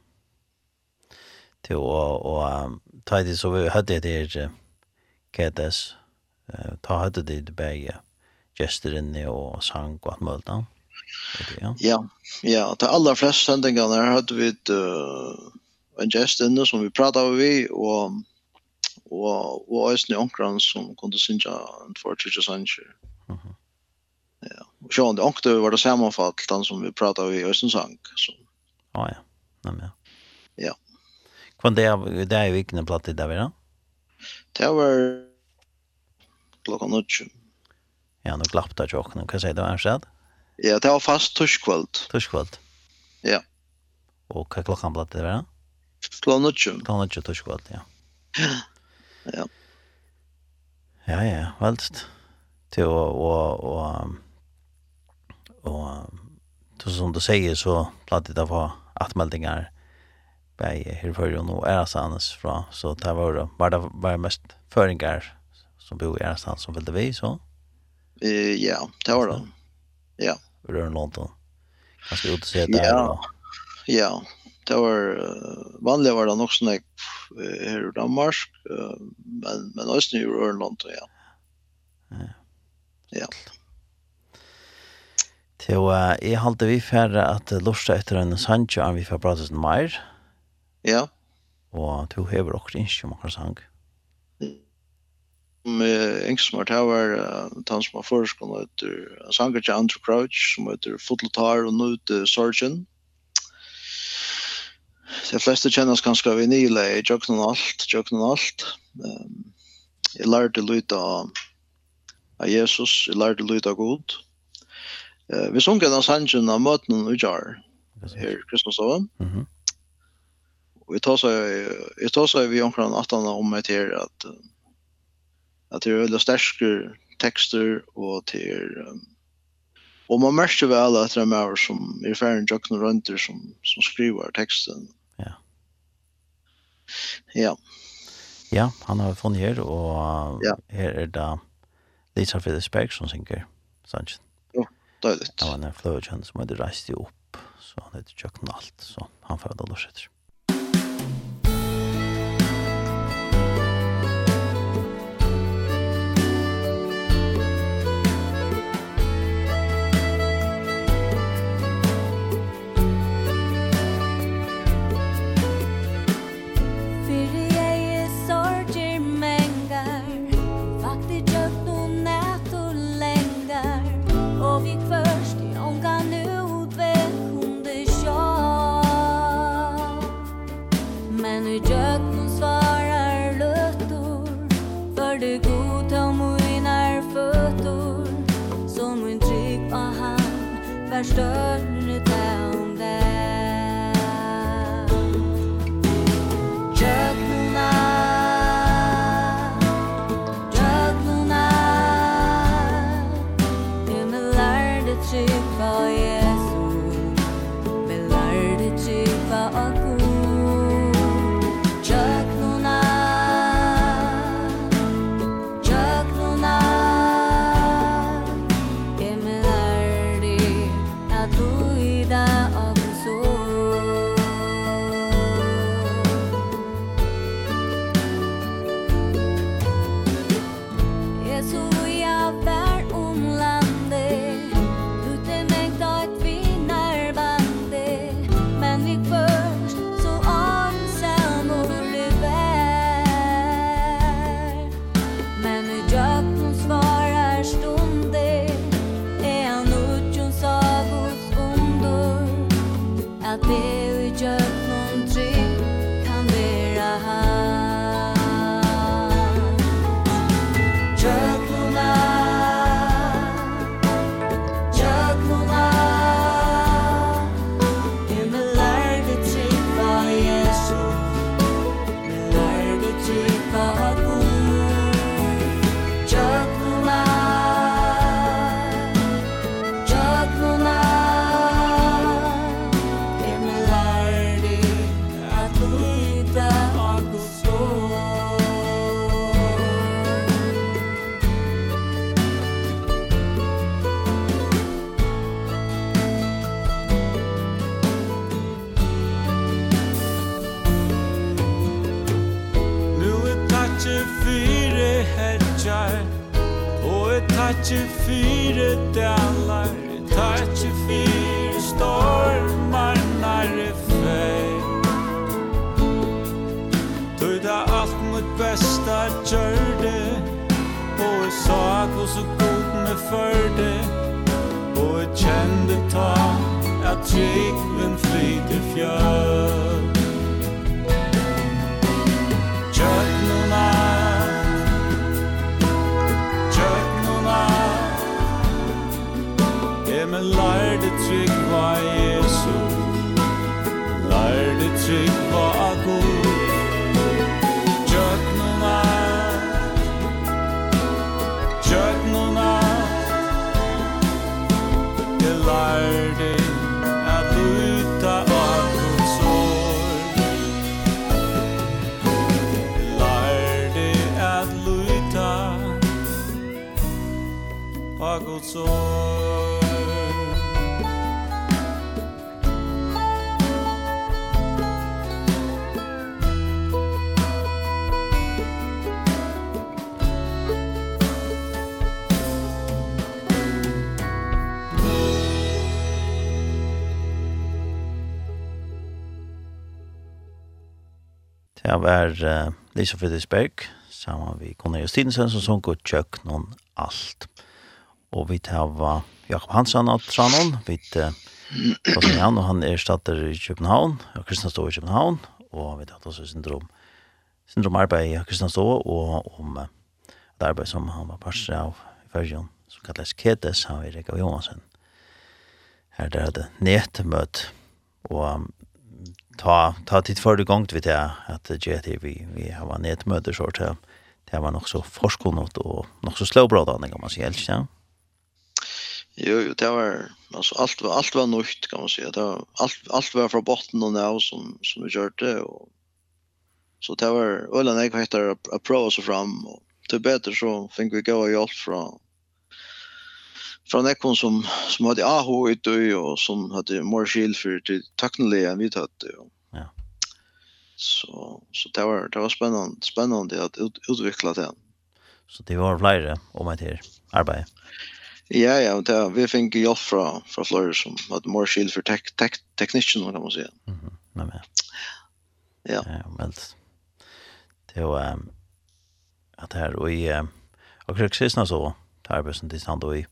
Til å, og ta det så vi hadde det her, Kedes, ta hadde det det begge, gester inne og sang og alt mulig da. Ja, ja, ja til aller flest sendingene hadde vi et, uh, en gest inne som vi pratet med, og og og eisne onkran som kunde synja and for church sanger. Ja, og sjå det onkte var det sammanfall den som vi prata i Østen sang så. Ja ja. Nei, men. Ja. Kvann det det er jo ikke en platte der vi da. Det var klokka nødt. Ja, nå glappte jeg ikke, hva sier du, er? Ja, det var fast torskvöld. Torskvöld? Ja. Og hva klokkan ble det være? Klokkan nødt. Klokkan nødt torskvöld, ja. Ja. (laughs) Ja. Ja, ja, velst. Til å, og, og, og, og som du sier, så platt det var atmeldinger bei her no er Erasanes fra, så det var, var det var mest føringar som bo i Erasanes som ville vi, så? eh ja, det var det. Ja. Røren London. Kanskje ut og se der. Ja, ja, det var uh, vanlig var det nok sånn jeg her i Danmark, uh, men, men også i Ørland, ja. Ja. ja. Til uh, jeg halte vi færre at uh, lusta etter en sannsjø er vi får prate sin mer. Ja. Og to hever også ikke om akkurat sang. Med engsmart her var uh, han som var foreskående etter sanger til Andrew Crouch, som heter Fotletar og Nute Sargent. De fleste kjenner oss kanskje vi nile i jøkken alt, jøkken og alt. Um, jeg lærte litt av, av Jesus, jeg lærte litt av God. Uh, vi sunker den sangen av møtene og utgjør, her i Kristianshavn. Mm -hmm. Og jeg tar seg vi omkring atene om meg til at, at det er veldig sterske tekster og til um, Og man merker vel at det är mer som i färgen Jocken Rönter som, som skriver teksten. Ja. Ja. Ja, han har funnit här och ja. her er det Lisa Fredriksberg som synker Sanchez. Ja, det är det. Det var en fløvekjønn som hadde reist rejst opp, så han heter Jocken Alt så han födde då sitter. verstört Det var uh, Lisa Fredriksberg, sammen med Cornelius Justinsen, som sånn godt kjøk noen alt. Og vi tar var Jakob Hansen og Tranon, vi tar uh, han, og han er stater i København, og Kristian Stå i København, og vi tar også syndrom, syndrom arbeid i Kristian Stå, og om uh, et arbeid som han var parster av i Førsjøen, som kalles Ketes, han var Rekav Johansen. Her der hadde netmøtt, og um, ta ta tid för det gångt vet jag att GT vi vi har varit ett möte så att det var nog så forskunnot och nog så slowbröd den kan man säga helt ja Jo, jo, det var alltså allt var allt var nytt kan man säga. Det var allt allt var från botten och nu som som vi körde och så det var ölen jag heter a pro så fram och till bättre så fick vi gå och allt från fra nekkon som, som hadde AHO ute og som hadde more shield for til takknelige enn vi tatt. Ja. Så, så det var, det var spennende, spennende at ut, utvikla det. Så det var flere om et her arbeid? Ja, ja, det, vi fikk hjelp fra, fra flere som hadde more shield for tek, tek, teknisken, kan man si. Mm -hmm. Nei, men. Ja. Ja, men det var um, at her, og i, um, og krigsisna så, det er bare som de stand og i,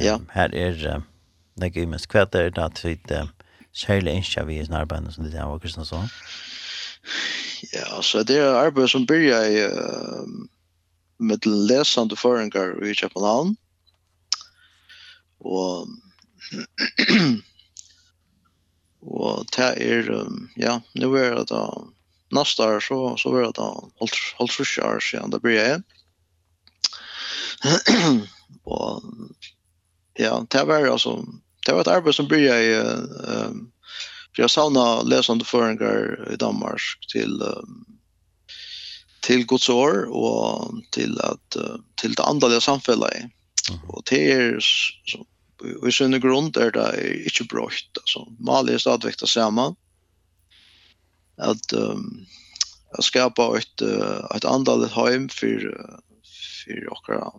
Ja. Her er det gøy med skvetter, vi tvitt særlig innskja vi i snarbeidene som det er av Kristiansson. Ja, så det er arbeid som byrja i uh, med lesande forengar i København. Og (clears throat) og det er um, ja, nu er det da neste år så så er det da holdt halvt år siden det blir jag. og ja, det var alltså det var ett arbete som började i um, för jag sauna läsande föringar i Danmark till um, till Guds år och till att uh, till det andliga samhället. Mm. Och det är så i sin grund är det inte brott alltså Mali är stadigt att samma att um, att skapa ett ett andligt hem för för några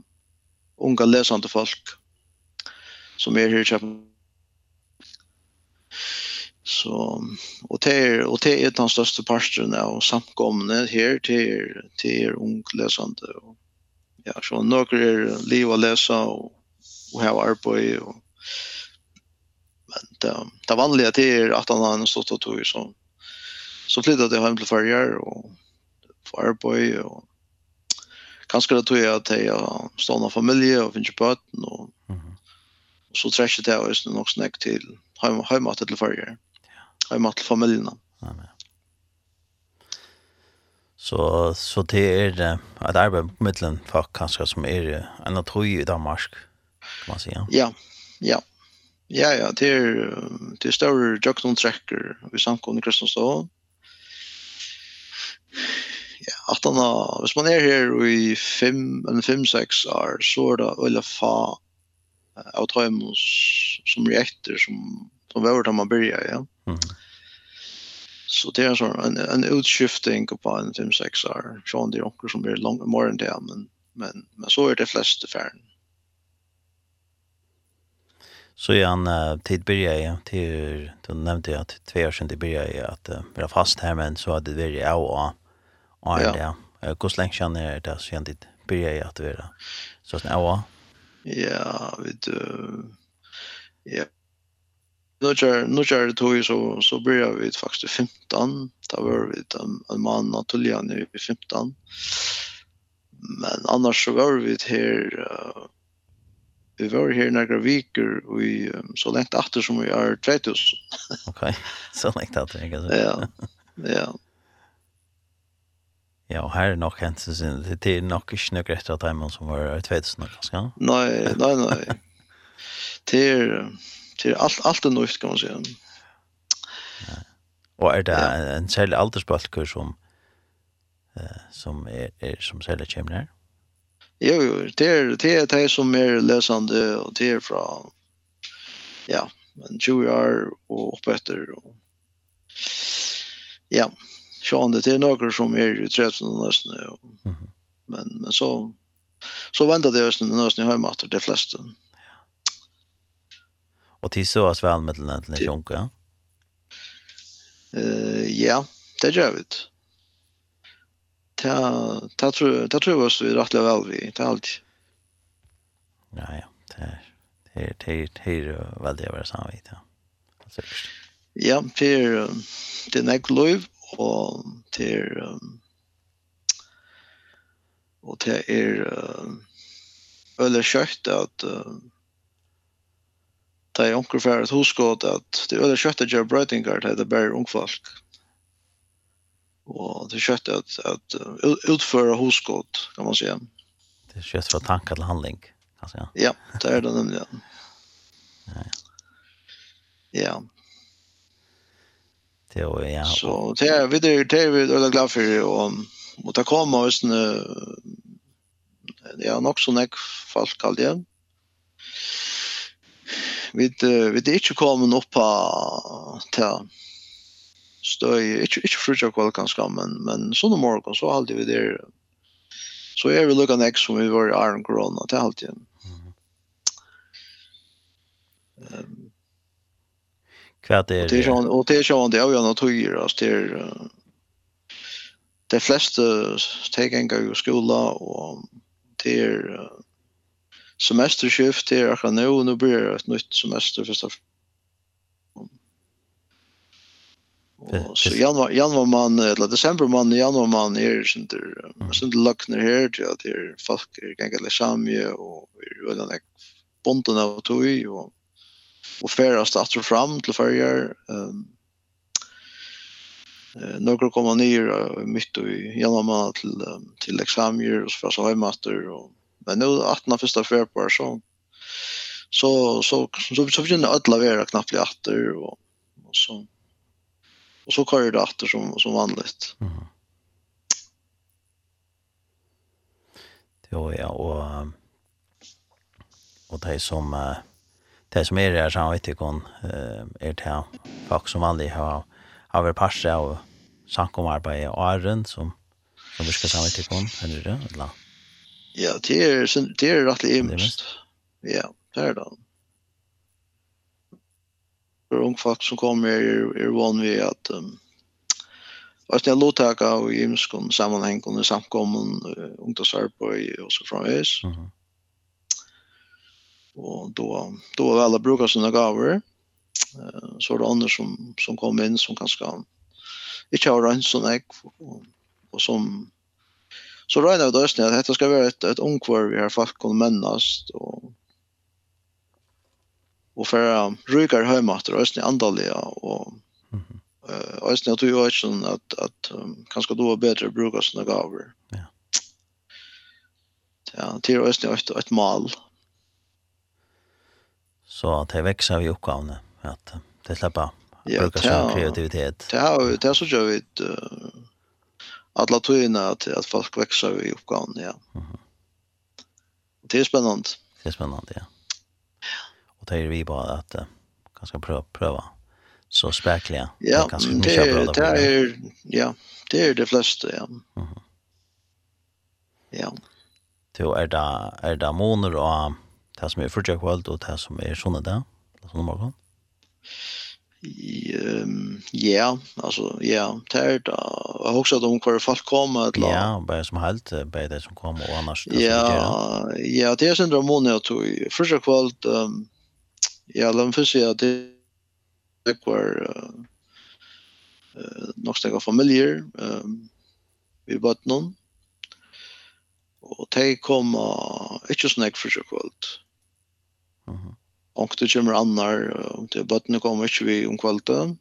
unga läsande folk som är här i Köpenhamn. Så och det är och det är den största parten av samkomne här till till ungläsande och ja så några är leva läsa och och ha arbete och men det, det vanliga det är att han har en stått och tog så så flyttade jag hem till Färjar och få arbete och kanske det tror jag att jag stannar familj och finns på och så trekker det oss nok snakk til heimat til farger. Heimat til familien. Amen. Så, så det er et arbeid på middelen folk kanskje som er en av tog i Danmark, kan man si. Ja, ja. Ja, ja, det er, det er større Tracker vi samkommer i Kristianstad. Ja, at han, hvis man er her i 5-6 år, så er det veldig faen av tøymen som reakter som, som var da man började, ja. Mm. Så det är så en, en utskiftning på en 5-6 år. Så det är också som blir långt mer än det, men, men, men så är det flesta färden. Så är han uh, tid började jag, till, då nämnde jag att två år sedan det började jag att uh, vara fast här, men så hade det varit av och Ja. Hur länge känner jag det så jag inte började jag att vara så snäva? Ja. Ja, vet du. Ja. Nu kör nu kör det tog så så börjar vi faktiskt 15. Då var vi en, en man Antolia nu i 15. Men annars så var vi här uh, vi var här några veckor och vi um, så långt efter som vi är 2000. Okej. Så länge efter, jag Ja. Ja. Ja, og her er nok hensen sin. Det er nok ikke noe rett av timen som var i 2000, kanskje? Nei, nei, nei. det er, det er alt, alt er nøyft, kan man si. Ja. Og er det ja. en, en særlig aldersbalker som, uh, som, er, er, som særlig kommer her? Jo, jo, det er det, er det som er lesende, og det er fra, ja, men 20 år og oppetter, og ja, ja sjån det är några som är i 13 nästan. Mm. Men men så så väntar det östen nästan hemma åt de flesta. Ja. Och till så as väl med den den sjunka. Eh ja, det gör vi. Ta ta tror ta tror oss vi rätt väl vi. Det är allt. Ja ja, det det det det väl det var så vi Ja, för det är nägg löv og til um, og til er øyne kjøtt at det er onker for et hoskått at det er øyne kjøtt at gjør brøytingar til det bare ungfolk. Og det er kjøtt at, at utføre hoskått kan man si. Det er kjøtt fra tanke til handling kan man si ja, det er det nemlig ja, ja. Det var, ja. Så det är vi det är vi er glad för och och ta koma og sånn ja nog så nek folk all det. Vi vi det inte kommer upp på til støy ikke ikke fruja kval kanskje men men sånn om morgen så alltid vi där. så är vi lukka nek som vi var i Iron Corona til alltid. Ehm Kvart är det. Och det är ju det är ju något högre alltså det är de flesta tagen går i skola och det är semesterskift det är kan nu nu blir det ett nytt semester första Och så januari januari man eller december man januari man är sånt där sånt lucknar här till att det är folk kan gå samman och vi vill ha bondna av tog och och färdas att fram till färger. Ehm eh några kommer ner mitt i januari till till examiner och så för så hemmaster och men nu 18 första februari så så så så så vi kunde alla vara knappt åter och och så och så kör det åter som som vanligt. Mm. Jo ja och och det som uh, det som er her så vet ikke om uh, er det folk som aldri har har vært parse av sankomarbeid og æren som som vi skal ta vet ikke om, eller det, eller? Ja, det er, det er rettelig imest. Ja, det er det. For ung folk som kommer er, er van ved at um, Og det låter lovtak av i imskon sammanhang och samkommen, ungdomsarbeid och så framvis. Mm -hmm och då då var alla brukar sina gaver. Eh så det andra som som kom in som kanske inte har rent sån ägg och, och som så rör det då att detta ska vara ett ett ungkvar vi har fast kon männast och och för um, rykar hemåt och ösn andaliga och eh ösn att ju också att att um, kanske då bättre brukar sina gaver. Ja. Ja, till ösn ett ett mal. Så det växer vi uppgavene. Att det släpper ja, bruka sin kreativitet. Det har det så gör vi alla tøyene att att folk växer i oppgaven, ja. Mm. Det är spännande. Det er spennende, ja. Og det er vi bare at uh, ganske prøve, prøve så spärkliga. Ja, det, är det, det är ja, det är det flesta ja. Mm. Ja. Så er det, er det måneder og det som er fyrtja kvöld og det som er sånne dag, eller sånne morgen? Ja, altså, ja, det er da, jeg har også om hver folk kommer, eller? Ja, bare som helt, bare det som kommer, og annars, det ja, som ikke Ja, det er sin dramon jeg tog, fyrtja kvöld, um, ja, la meg først si at det det var uh, nok snakka familier, um, vi bøtt noen, og de kom uh, ikke snakk fyrtja kvöld, Och det kommer annar, om det bötterna kommer inte vi om kvällen.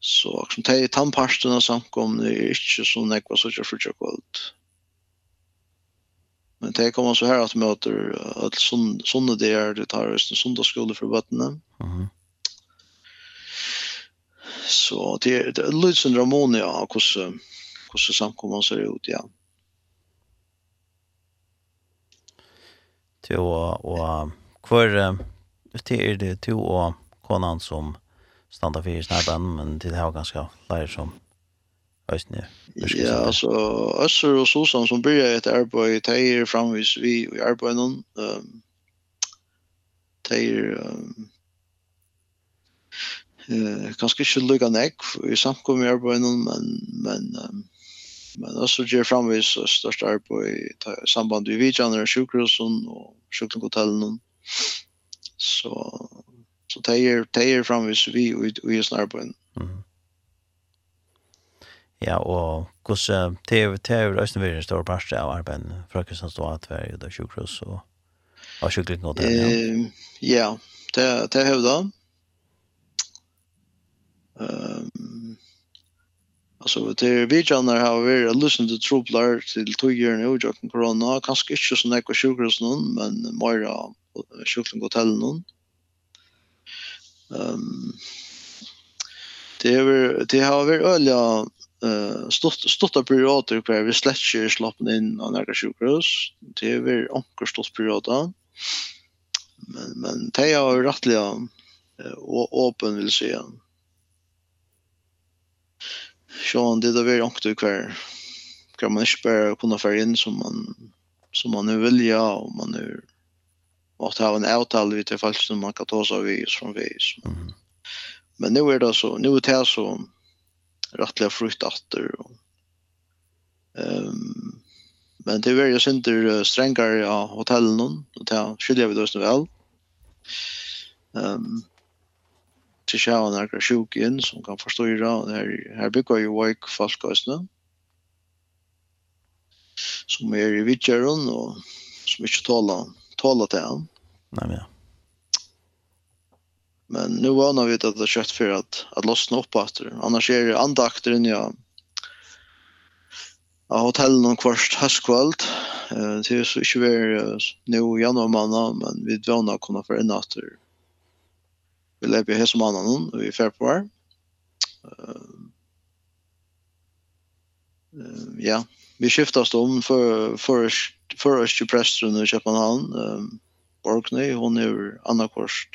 Så som det är tandparsterna samkomna är inte så nekva så jag frutja kvällt. Men det kommer så här att möter att sådana där det tar just en söndagsskola för bötterna. Mm. Så det är lite syndromonia hos hos samkomna ser ut, ja. Mm. till och og hvor det er det två och konan som standa fyrir snabben men til det har ganske lærer som Østene? Ja, altså, Øster og Susan som byrja et arbeid, de er framvis vi i arbeidet noen. Um, de er um, uh, ganske ikke lukka nek, i samkommet i arbeidet noen, men, men um, Men også gjør framvis størst arbeid i samband med vidtjenere og sjukhusen og sjukdomhotellen. Så, så det er framvis vi og i sånn arbeid. Mm. Ja, og hvordan TV er jo Østenvirin stor part av arbeidet fra Kristianstad Atverg og sjukhus og, og sjukdomhotellen. Ja, ja det, det er hevda. Um, Alltså det är vi gärna har vi lyssnat till troplar till tog nu och jag kan corona kanske inte så näka sjukhus någon men mera sjukling hotell någon. Ehm um, det är det har vi öliga eh stort stort perioder där vi släcker slappen in och några sjukhus. Det är vi onkel stort perioder. Men men det är ju rättliga och öppen vill säga. Mm Sean det där var långt och kvar kan man inte bara kunna föra in som man som man nu vill ja och man nu måste ha en avtal vid det fallet som man kan ta sig vid från vis. Mm. Men nu är det så nu är det så rättliga fruktatter och ehm um, men det är ju synter strängare ja hotellen och ta skiljer vi då så väl. Ehm um, til sjøen er det sjuk inn som kan forstyrre, og her, her bygger jo fast falskøsene, som er i vidtjøren, og som ikke tåler, tåler til han. Nei, men ja. Men nu var vi at det er kjøtt for at, at lossene opp etter. Annars er det andakter akter enn ja, av hotellen om kvart høstkvalt. Det er så ikke vi er nå januar men vi dvåner å kunne få inn etter Vi lever i och vi i februar. på uh, ja, vi skiftas om för för för oss till prästen i Köpenhamn. Um, Borgny, hon är Anna Korst.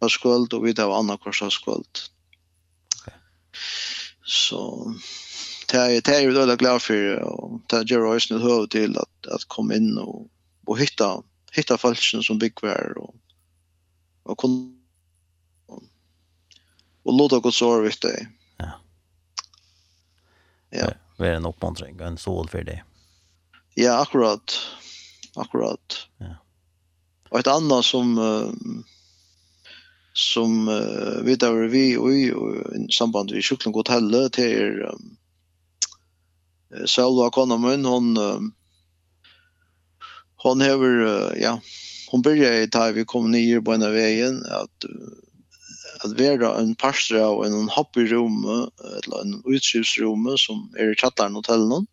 Haskvöld og vi tar Anna Korst Haskvöld. Så det er, det er ju då glad för och det gjør oss nu høy til att att komma in och och hitta hitta falschen som bygger och och kunna och låta Guds ord vid det. Ja. Ja. Det er en uppmuntring, en sol for det. Ja, akkurat. Akkurat. Ja. Og et annet som uh, som uh, vi där vi och i samband med Kyckling Hotellet till um, Selva Konamun hon um, hon har ja hon började ta vi kom ner på en vägen att uh, at være en parster av en hobbyrom, eller en utskipsrom, som er i chattaren hotellen.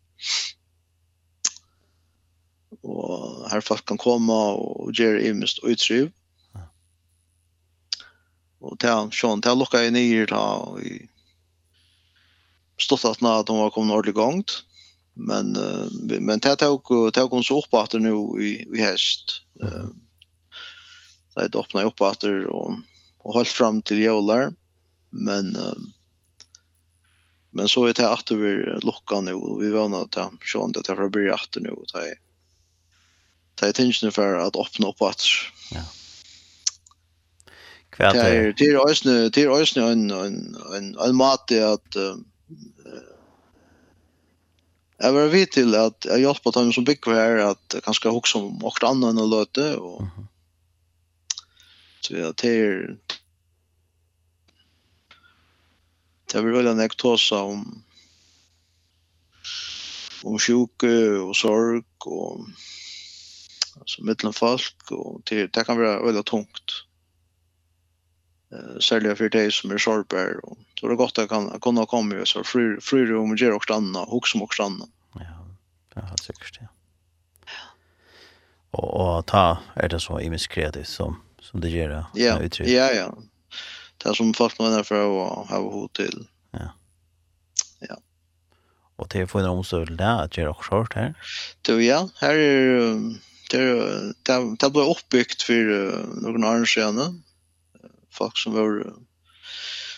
Og her folk kan komme og gjøre imest utskriv. Og det er sånn, det er lukket jeg nye da, og stått at nå at hun var kommet ordentlig gongt. Men, men det tok, det tok så opp at nu i, i hest. så Det öppnar upp att det, och hållt fram till jolar men men så är det att vi lockar nu och vi vana att han sjön det därför blir att nu och ta ta attention för att öppna upp att ja. Kvärt det är det är ösnö det är ösnö en en en en mat att Jag var vid till att jag hjälper dem som bygger här att kanske också om åkt annan och löte och mm -hmm Så jag tar Det var väl en ektosa om om sjuke och sorg och alltså mellan folk och det, det kan vara väldigt tungt. Eh särskilt för dig som är sorgbär och så det är gott att kan kunna komma ju så fri fri rum och göra också annat och som också annat. Ja, det har säkert ja. Och och ta är det så i miskredigt som som det gör då. Ja, ja, ja. Det är som folk menar för att ha hotell. Ja. Ja. Och det får en omsorg där att göra short här. Du ja, här är det det det blev uppbyggt för någon år sedan. Folk som var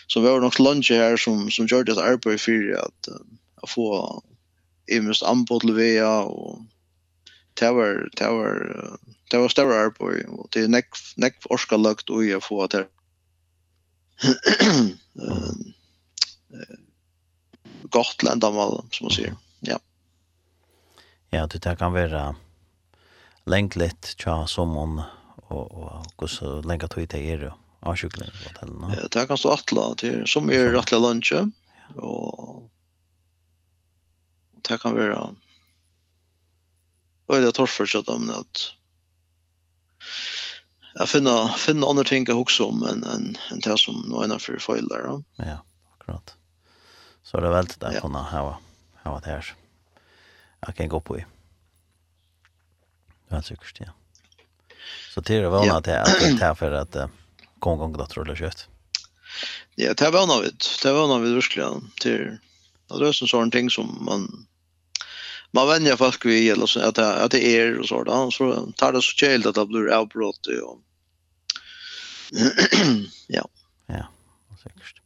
så var nog lunch här som som gjorde det arbete för att få i mest anbud via och tower tower det var større arbeid, og det er näck näck orska lagt og jeg få til (clears throat) gott lendamal, som man säger. Ja. Ja, det där kan vara längligt tja som hon och och och så länka tog det är av cykeln på hotellen. Ja, det kan stå attla till som är attla lunch och det kan vara Och det tar för sig att jag finna finna andra tänka också om en en en det som några andra för fejlar då. Ja, akkurat. Så det är väldigt att kunna ha ha det här. Jag kan gå på i. Jag tycker det. Så det är väl att det är för att gång gång då tror det kött. Ja, det var något. Det var något verkligen till. Det är sån sån ting som man man vänjer folk vid eller så att att det är och så där så tar det så chill att det blir avbrott och (clears throat) ja. Ja, säkert.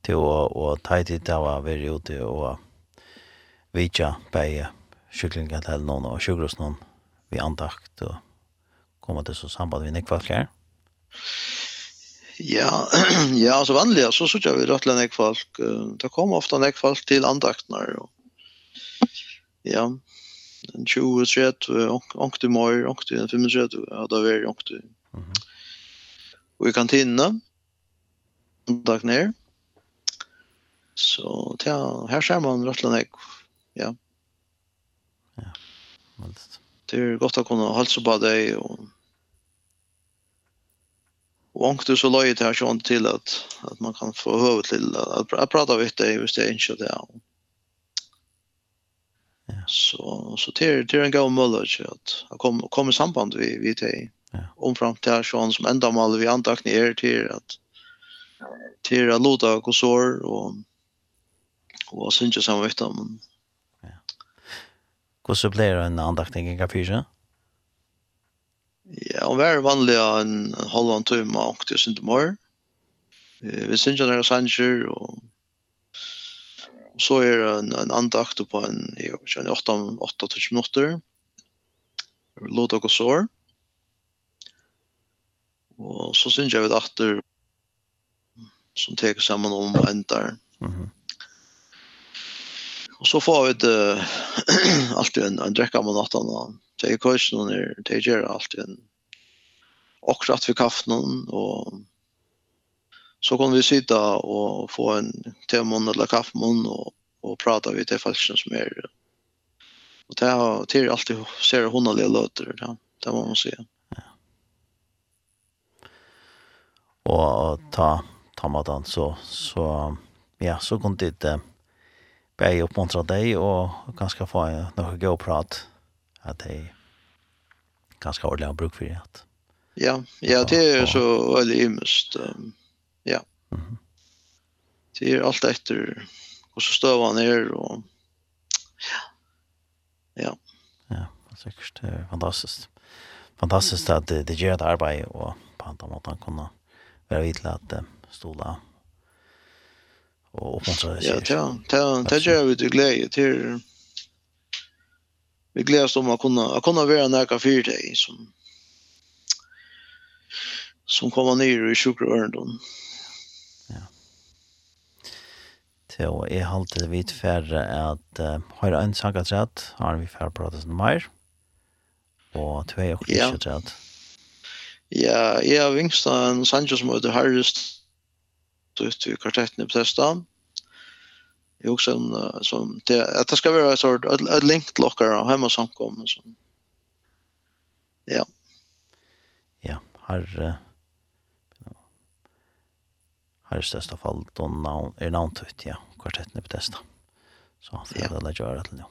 Det var och tajt det var väldigt ute och vitja på kycklingar till någon och sjukros någon vi antakt och komma till så samband vi nekvalkar. Ja, (clears throat) ja, så vanliga så så jag vi rätt folk. Det kommer ofta nekvalk till andaktnar och ja, en 20, 30, ångte mer, ångte 35, ja, da var det Mhm. Og i kantina, dag ned. Så ja, her ser man rett og slett, ja. Ja, veldig. Det er godt å kunne halse på deg, og Och ångt du så löjt här sånt till att, att man kan få höra till att, att, att prata vitt dig just det inte det. Ja. Så så till till en gång mullage att jag kom kom i samband vi vi till ja. om fram till Sean som ända mål vi antakne är till att till att låta konsor och och syns ju samma vitt om. Ja. Hur så blir en antakning i kaféet? Ja, og vær vanlig en halvann tøyma og det synd mer. Vi syns jo når det sanger og Og så er det en, en andakt på en, jeg vet ikke, en 8-20 minutter. Låt dere sår. Og så synes jeg vi datter som teker sammen om og endar. Mm -hmm. Og så får vi det uh, (clears throat) alltid en, en drekka med natten. Og er kursen, og gjør alltid en akkurat vid kaffen, og så kan vi sitta och få en temunn eller kaffemunn och, och prata vid de falskene som är och det har till alltid ser hon löter låter det må man säga ja. och ta ta maten så så ja så kom det eh, bäj uppmuntra dig och ganska få några gå prat att det ganska ordentligt bruk för det. Ja, ja, det är så väldigt ymst. Um, Mhm. Det är allt efter och så stövar han ner och ja. Ja. Ja, det är säkert fantastiskt. Fantastiskt att det, det gör ett arbete och på andra mått han kunna vara vid till att stola och uppmuntra sig. Ja, det, det, det gör vi till glädje till vi gläds om att kunna, att kunna vara nära för dig som som kommer ner i sjukrörelsen. Så jeg halte vidt for at uh, høyre en sak at rett, har vi for å prate noe mer, og tve og ikke at rett. Ja, jeg har vingst en sanger som heter Harris ut i kvartetten i Bethesda. Jeg også en, som, det, at det skal være et, sort, et, et link til dere og hjemme samkommet. Ja. Ja, har her i største fall, da er navntøyt, ja, kvartetten på testa. Så det er det jeg gjør det til nå.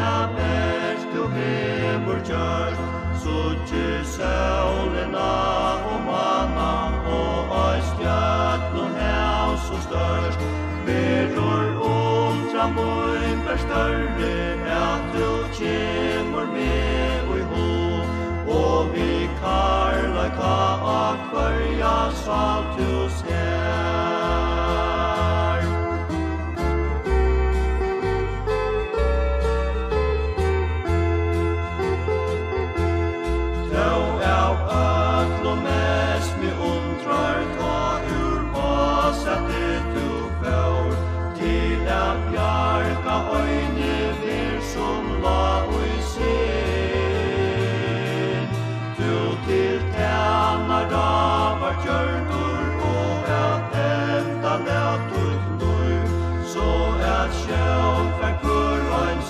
burkjør Suttje saulina og manna Og øyskjøtt noen hev så størst Verur undra moin ber større At du kjemur med og i ho Og vi karlaka akvarja salt du ser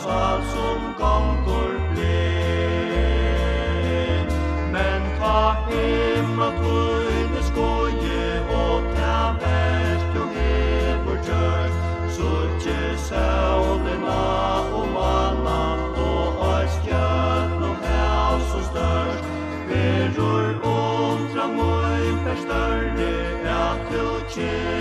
sval som gongur blin Men ta himma tøyne skoje og ta verst og hever kjørt Sutje saulina og manna og ois kjøtt og hev så størst. Verur undra møy per større at du kjørt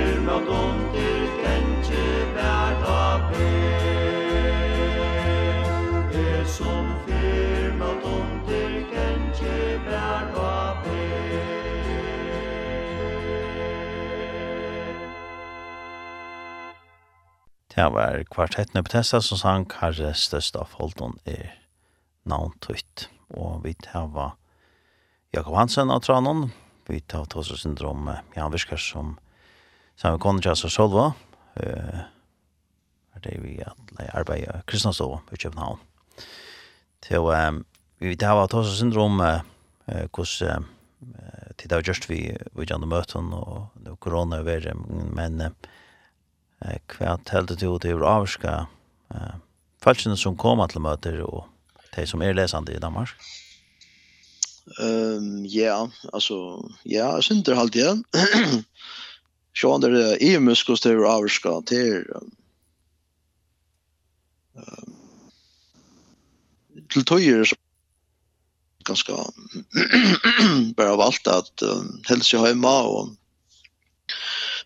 Det var kvartetten på Tessa som sang Herre størst av Holton er navntøyt. Og vi tar Jakob Hansen av Tranon, vi tar Tosso Syndrom, Jan Viskar som sammen med Konjas og Solva, uh, er det vi arbeider i Kristianstov i København. Til um, vi tar syndrom Tosso Syndrom, hvordan uh, tid har vi, vi gjerne møten og korona er men uh, hva heldur du det er avska eh, falskene som kommer til møter og de som er lesende i Danmark? Ehm ja, altså, ja, jag syns det halt igen. Så under det i muskos til avska til ehm till tojer som ganske (clears throat) bare valgt at um, hälsa hemma og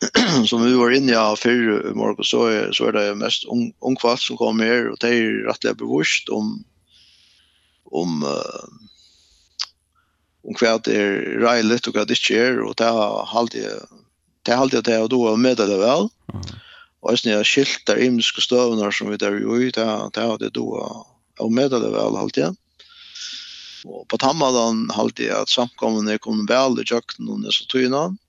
(clears throat) som vi var inne i før morgen, så så er det mest ung, ungkvart som kommer her, og det er rettelig bevisst om, om, uh, om hva det er reilet og hva det ikke er, og det har alltid, det har alltid det, og da er med det vel. Og jeg snill skilt der imiske støvner som vi der jo i, det har det då og med det vel alltid. Og på tammadan halte jeg at samkommende kom vel i kjøkken og nesotyna. Mm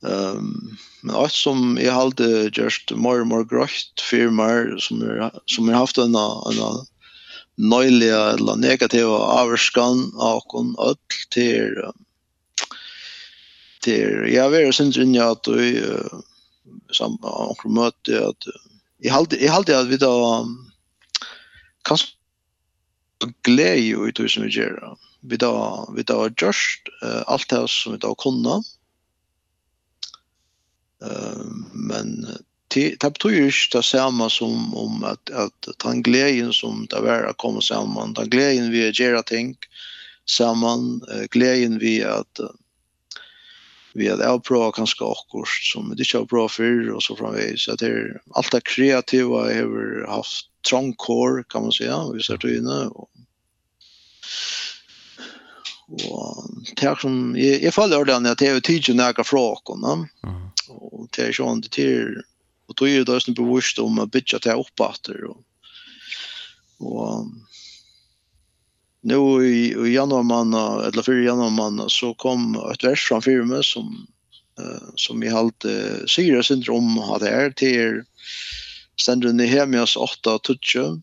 Um, men alt som jeg halte just mer og mer grøyt firmaer som er, som er haft en, en nøylige eller negativa avskan av kon öll til til jeg vil jo synes inn i at vi som med onkel møte at jeg halte, jeg halte at vi da kanskje glede jo i tog som vi gjør vi da, vi da har gjort uh, alt det som vi da har kunnet men det det betyr ikke det samme som om at, at den gleden som det er å komme sammen, den gleden vi gjør ting sammen, gleden vi at vi har er prova kanske akkurat som det ikke har bra för och så framvis så att det alt det kreativa har haft trång kan man säga vi ser det inne Og det er som, jeg, jeg faller den at det er jo tidlig nægge fra åkene. Og det er sånn, det er, og det er jo det som bevisst om å bytja til oppbatter. Og, og nå i, i januar måned, eller før januar måned, så kom et vers fra firma som, uh, som jeg halte uh, sier syndrom av det her, til i Hemias 8, 20,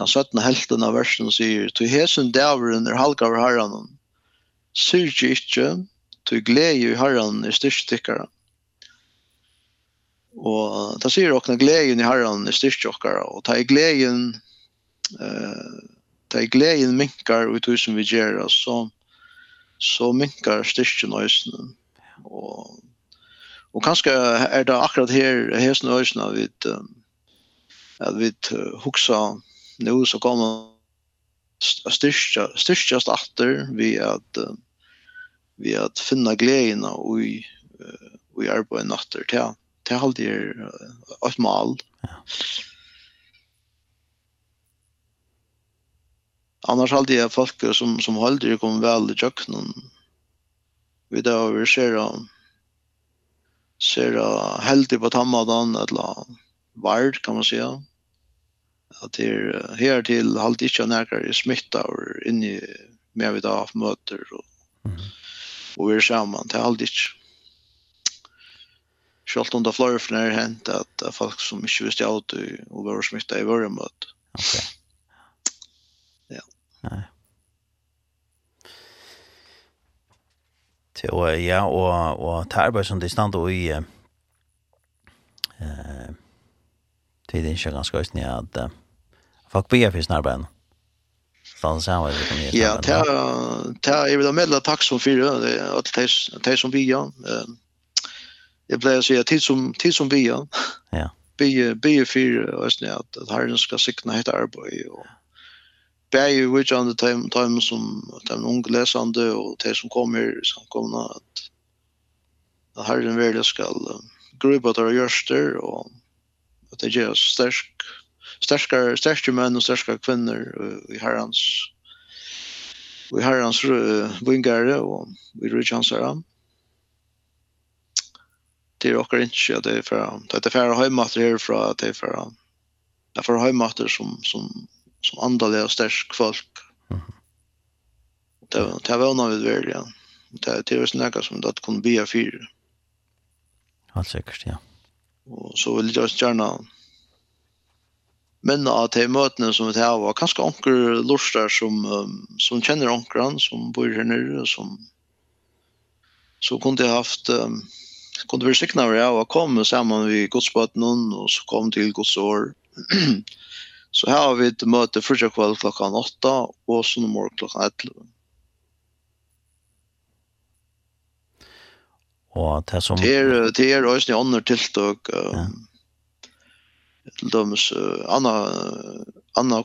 den 17. helten av versen sier, «Tu hesen dæveren er halga over herren, syrje ikkje, tu glede i herren er styrstikkere.» Og da sier dere gleden i herren er styrke dere, og ta i gleden eh, ta i gleden minkar ut hur som vi gjør, så, så minkar styrken øsene. Og, og kanskje er det akkurat her, her som øsene, at vi, at vi huksa nu så kommer styrka styrka starter vi att vi att finna glädjen och i vi är på natter till till allt det ett mål. Annars hade jag folk som som håller kom väl i köknen. Vi då vi ser då ser heldig på tammadan eller vart kan man säga att det är här till halt inte när smitta och in i med vid har möter och mm. och vi är samman till halt inte Sjalt om det flöjer för när det hänt att folk som inte visste allt och var smitta i våra möte. Okej. Okay. Ja. Nej. Til, ja, og, og til arbeid som det stand og i eh, tid inte ganska just ni att uh, folk be för snabbare. Stanna samman det kommer. Ja, ta ta är det medla tack som det att det som vi gör. Jag blir så jag tid som tid som vi gör. Ja. Be be för oss nu att att Herren ska sikna ett arbete och bäj which on the time time som den unga läsande och det som kommer som kommer att Herren väl ska grupa där görster och at det gjør oss sterk, sterkare, sterkare menn og sterkare kvinner i herrens i herrens vingare og i rujtjansere. Det er okker ikke at det er fra, det er færre høymater herfra, at det er fra, det er fra høymater som, som, som andalig og stark folk. Det, det var nog vi väl. ja. Det, det er snacka som det kunde bli fyra. Allt säkert ja. Mm. Og så vil jeg gjerne minne av de møtene som vi tar av, kanskje onker lorster som, som kjenner onkeren, som bor her nere, som så kunne jeg haft, um, kunne vi sikne av det av å komme sammen ved godsbøtene, og så kom til godsår. (clears throat) så her har vi et møte første kveld klokken åtta, og så morgen klokken 11. og det som... Det er, det er også en annen tiltak, ja. til dømes, anna, anna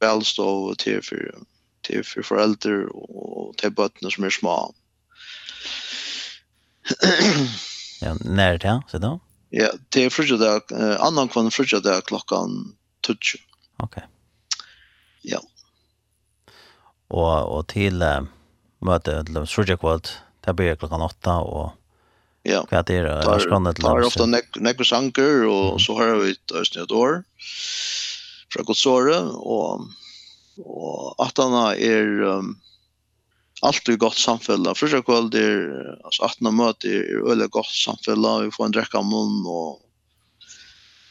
velstå til for, til for foreldre og til bøttene som er små. ja, nær til, sier du? Ja, det er frutjadag, annan kvann frutjadag klokkan 20. Ok. Ja. Og, og til uh, møte, frutjagkvalt, det blir klockan åtta och Ja. Vad det är det? Spännande land. Har ofta nekko sanker och så har vi ett östnet år. Från Kotsore och och attarna han är um, allt är gott samfälla. Första kväll det är alltså att när möte är öle gott samfälla vi får en dricka mun och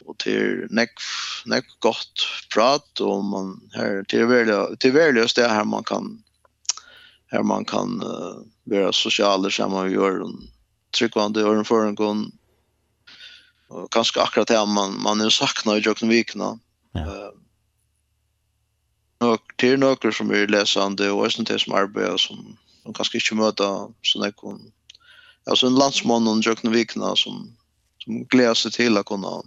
och till neck neck gott prat och man här till väl till väl just det här man kan här man kan uh, vara sociala samman och göra en tryggvande och en gång och kanske akkurat det man, man är saknar i Jöken Vikna ja. uh, och till några som är läsande och även till som arbetar som, som kanske inte möter sådana kon alltså en landsman och Jöken Vikna som, som gläder sig till att kunna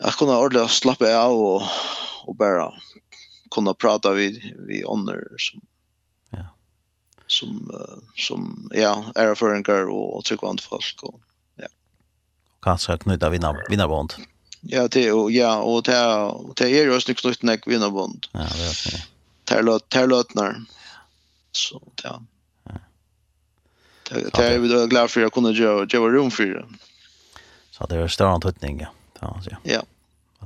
att kunna ordentligt slappa av och, och bara kunna prata vid, vid ånder som som som ja är för en girl och tycker tryckvant folk och ja. Kanske knyta vinna vinnarbond. Ja, det och ja och det det är ju också knutet näck vinnarbond. Ja, det är det. Terlot terlotnar. Så ja. Det är vi då glad för jag kunde göra göra rum för det. Så det är stor antydning Ja, ja. Ja.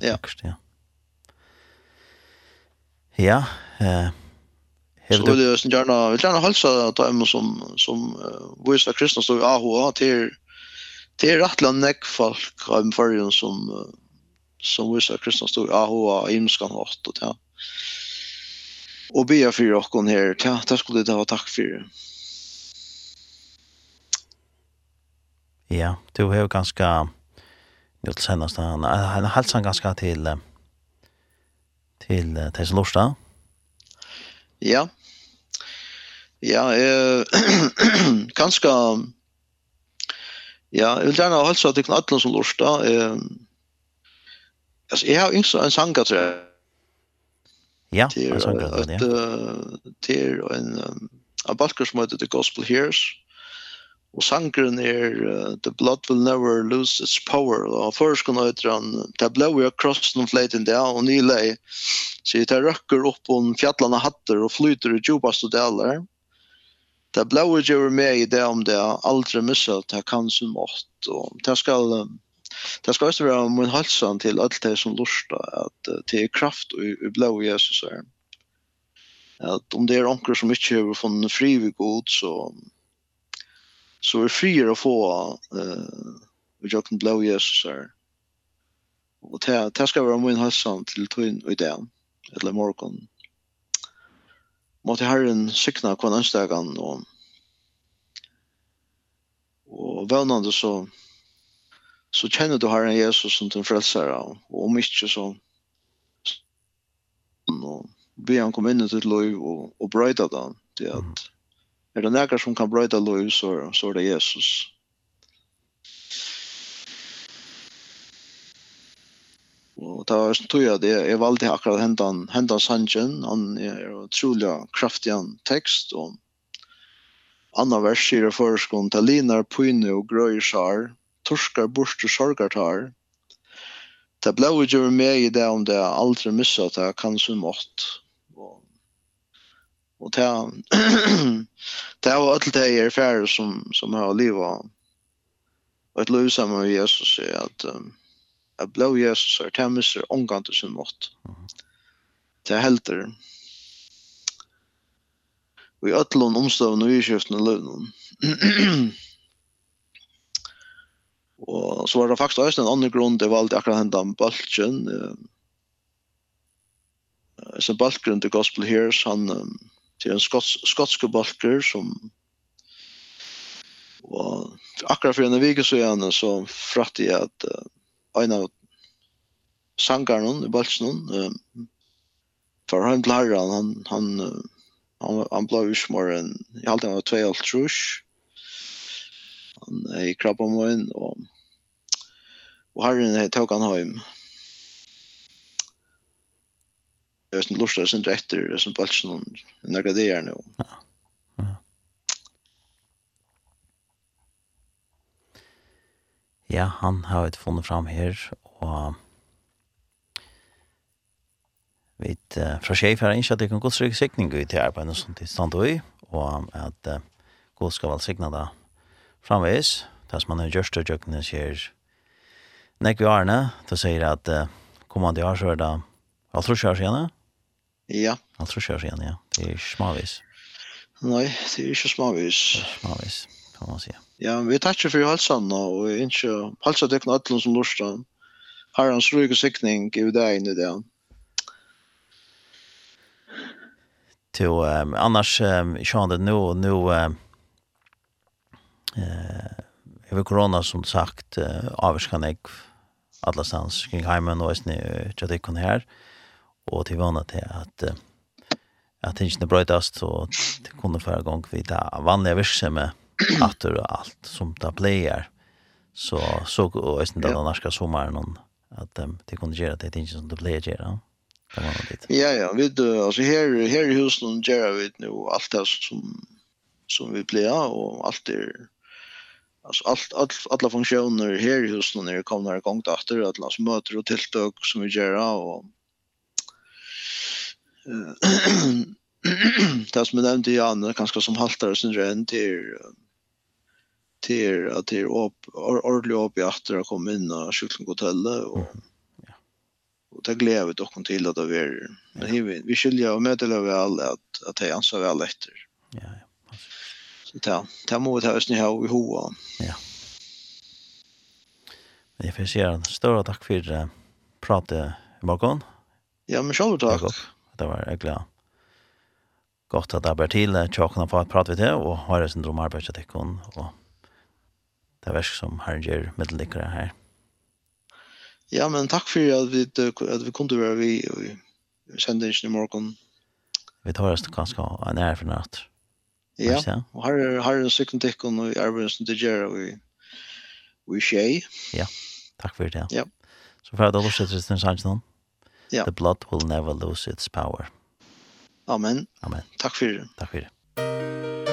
Ja. Ja. Ja. Eh Så vill jag gärna vill gärna hälsa att dem som som uh, visar kristna står i AHA till till rättland näck folk om förrjun som uh, som visar kristna står i AHA i imskan hårt och ja. Och be för och kon här. Ja, det skulle det ha tack för. Ja, du har ganska nu till senast han han hälsan ganska til till till Teslosta. Ja, Ja, eh, (clears throat) kanskje, ja, jag vill gärna hälsa till til som lort. Eh, altså, jag har yngst en sanger til Ja, en sanger til det, ja. Til en, en balker som heter The Gospel Hears. Og sangren er uh, The Blood Will Never Lose Its Power. Og først kunne jeg The han, det ble jo krossen og fløyten der, og nylig, så jeg tar røkker opp om fjallene hatter og flyter i djupaste og deler. Mm det blåa gör med i det om det aldri missat det kan som mått och det ska det ska också vara min halsan till allt det som lustar att det är kraft och, och blå Jesus är. Att om det är onkel som inte har funnit fri vid god så så är frier att få eh jag kan blå Jesus är. Och det, det ska vara min halsan till tyn och i det eller morgon måtte Herren sikna en ønstegan og og vannande så så kjenner du Herren Jesus som din frelsere og om ikke så og be han komme inn i ditt liv og, og brøyda den til at er det nækker som kan brøyda liv, så, så er det Jesus. Och det var sånn tog jeg det är valgte akkurat hendan, hendan sangen. han är otroligt kraftig text Og Anna vers sier det förskon talinar pyne och gröjsar torskar borste sorgartar det blev gjør med i det om det aldri missat det kan så mått och og det det var alt det är färre som som har leva och ett lösa med Jesus er att um, at blå Jesus er temmes er omgang til sin mått. Det er helter. Og i øtlån omstående og iskjøftene løvnån. og så var det faktisk også en annen grunn, det var alltid akkurat hendan Uh, Så Balchen til Gospel Hears, han um, til en skots, skotske balker som Og akkurat for en vike så gjerne så fratt jeg at uh, en av sangaren i Balsen um, för han klarar han han han han, han blev ju smör en i allt han var två allt trus han är i krabba mun och och herren tog han hem Jag vet inte lustar sin rätter som Balsen några dagar nu. Ja. ja, han har vi funnet fram her, og vi uh, fra sjef her ikke at det kan gå sikkert sikning ut til arbeidet som til stand og i, og at uh, god skal vel sikna da framvis, det som han har gjørst og gjøkkene sier nek vi arne, det sier at uh, kommande år så er det alt tror kjørs igjen, ja? Alt tror kjørs igjen, ja. Det er smavis. Nei, det er ikke smavis. Det er smavis kan man säga. Ja, vi tackar för halsan och inte halsa det knat som lustan. Har hans rygg och siktning i det inne där. Till um, annars um, Sean det nu nu um, eh över corona som sagt uh, avskan jag alla stans kring hemmen och snö jag det kan här och till vana till att uh, att inte brötast så det kunde förra gång vi där vanliga verksamhet (clears throat) att och allt som där player. Så så och sen där norska sommaren någon att um, det kunde göra det inte som det var gör. Ja ja, ja vi alltså här här i husen gör vi nu allt det som som vi player och allt det alltså allt all, alla funktioner här i huset när det kommer några gång efter att las möter och tilltag som vi gör och (clears throat) (clears throat) (clears throat) det som jag nämnde i Janne, kanske som haltare sin rön till till att det är ordentligt upp i att det kom in av sjukdomshotellet och och det glädjer dock till att det är men vi vi skiljer och möter väl att att det ansvar väl efter. Ja ja. Så det, det där där måste jag snäha i hoa. Ja. Jeg får si en stor takk for uh, pratet i morgen. Ja, men själv tack. Det var jag glad godt at det er til tjåkene for at prate vi til, og har sin syndrom arbeid til tikkene, og det er versk som her gjør middeldikkere her. Ja, men takk for at vi, at vi kunne være vi, vi sendingen i morgen. Vi tar oss ganske nær for natt. Ja, og her er, her er en sikken tikkene og arbeidet som det gjør, og vi, vi skjer. Ja, takk for det. Ja. Så for at du har lyst til Tristan Ja. The blood will never lose its power. Amen. Amen. Takk for det. Takk for det.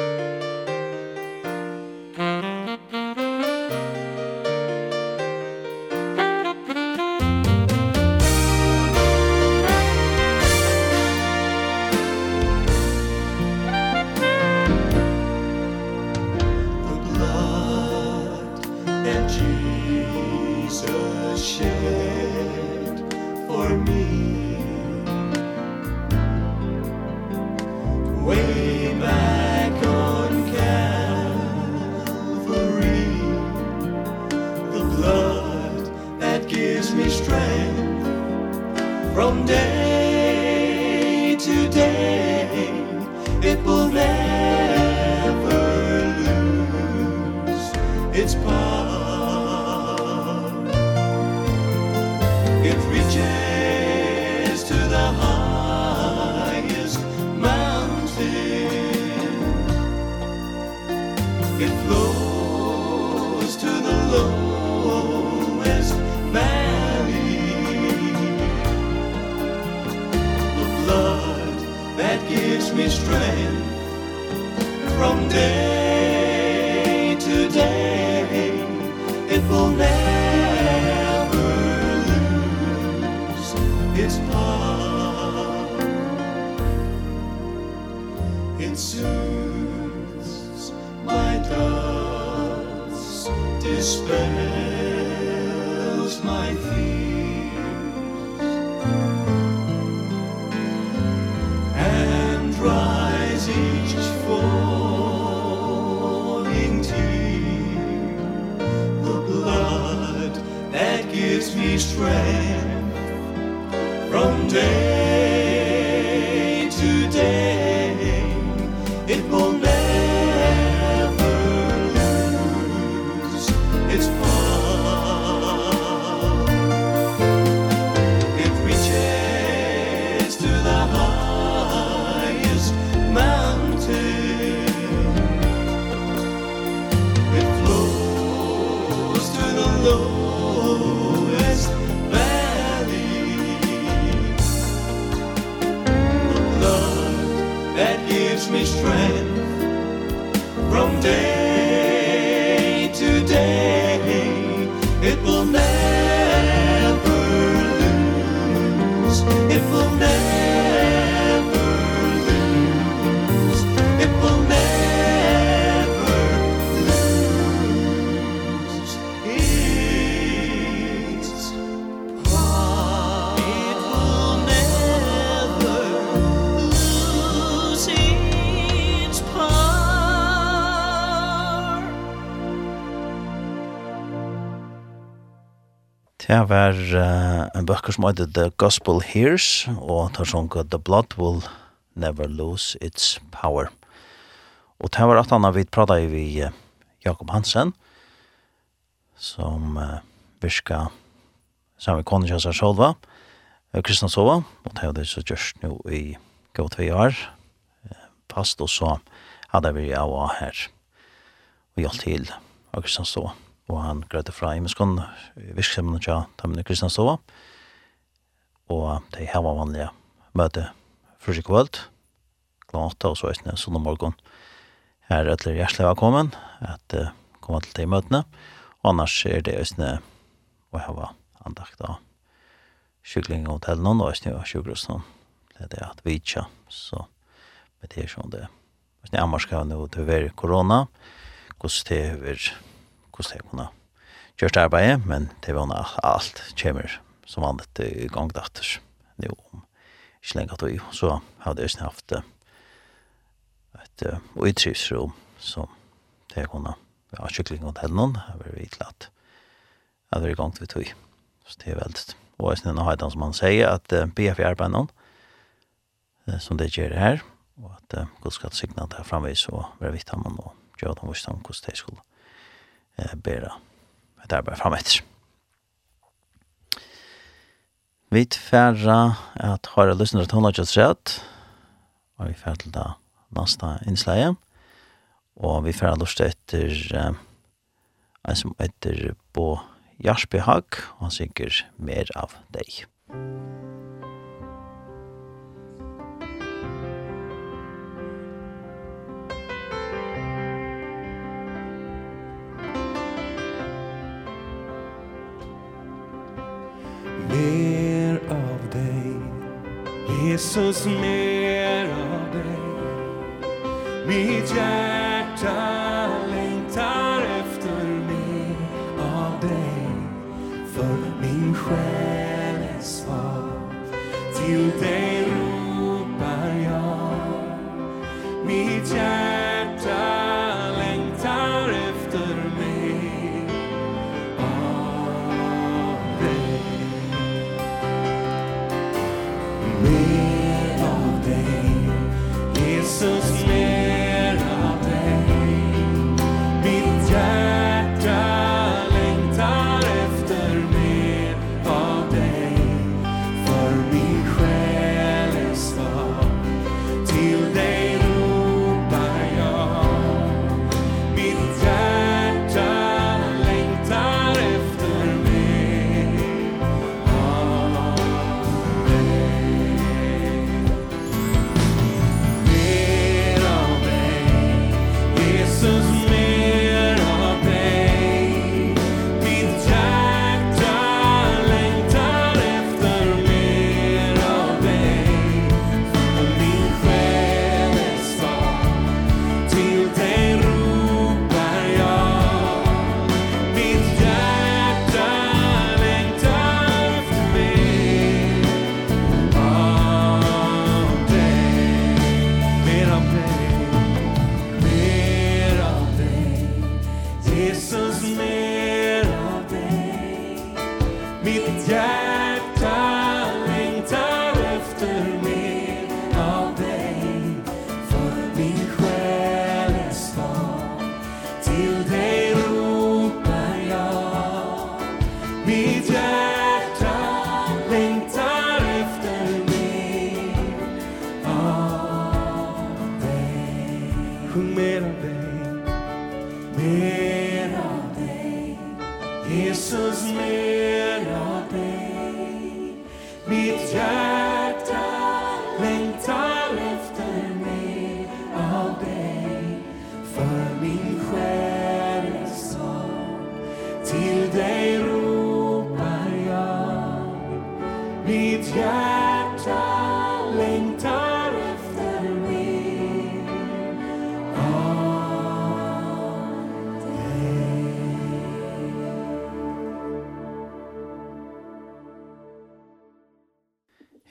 uh, en bøkker som heter The Gospel Hears, og tar sjunga The Blood Will Never Lose Its Power. Og det var at han har vidt pratet vi uh, Jakob Hansen, som uh, virka sammen med kongen Solva, og Kristian Sova, og det er det som gjørs nå i GOTV år, fast og så hadde vi av her, og hjelp til Kristian Sova og han grøyde fra Imeskånd, virksemmen tja, temmene Kristianstova, og de var vanlige møte fyrir kvöld, klant 8, og så eisne sundag morgen. Her er ætler hjertelig velkommen, at uh, komme til de møtene, og annars er det eisne å heva andakt av sykling og hotell noen, og eisne og kjugrus noen, det er det at vi ikke, så med det er sånn det. Eisne amarskavne og det er korona, hvordan det er hvordan det kunne gjøre det arbeidet, men det var alt kommer som vanligt i gang datter. Nå om ikke lenge at vi, så hadde jeg haft et uttrivsrom som det kunne være kjøkling og til noen, jeg var vidt at jeg var i gang til vi. Så det er veldig. Og jeg snill har det som han sier, at BF er arbeidet noen, som det gjør her, og at uh, Gud skal signa det her framvis og være vidt man, og gjøre dem hvordan hvordan de skulle eh, bera et arbeid fram etter. Vi tfæra att höra lyssnare till honom just rätt. Och vi färra till det nästa innsleie, Och vi färra lyst efter eh, en som heter Bo Jarsby Hag, og han synger mer av deg. mer av dig. Jesus mer av dig. Mitt hjärta längtar efter mer av dig. För min själ är svag. Till dig ropar jag. Mitt hjärta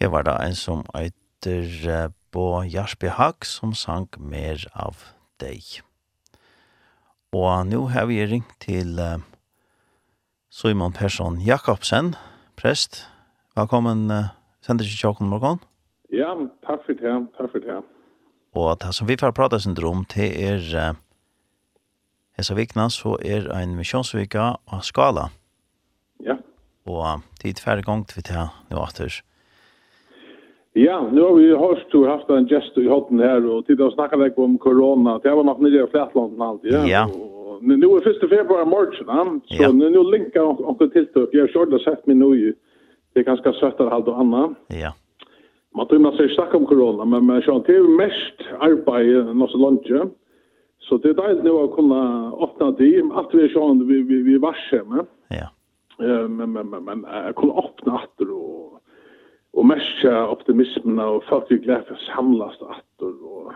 det var da en som eiter på Jarsby Hag som sang mer av deg. Og nå har vi ringt til Simon Persson Jakobsen, prest. Velkommen, sender ikke tjokken morgen. Ja, takk for det, takk for det. Og det som vi får prate syndrom til er Hesa vikna så er ein missionsvika av skala. Ja. Og tid færre gongt vi tar nå aturs. Ja. Ja, nu har vi hört och haft en gest i hotten här och tittat och snackat lite om corona. Det var nog nere i Flatland alltid. Ja. ja. Och, nu är första februari morgon, ja? så ja. nu, nu linkar jag också till det. Jag har kört sett mig nu. Det är ganska sött att halda Anna. Ja. Man tror man säger snacka om corona, men man kör till mest arbete något så långt. Så det är dejligt nu att kunna öppna det. Allt vi kör vi, vi, vi varsar med. Ja. Men, men, men, men, kunna öppna att och og merkja optimismen og folk er glad for å samlast atter og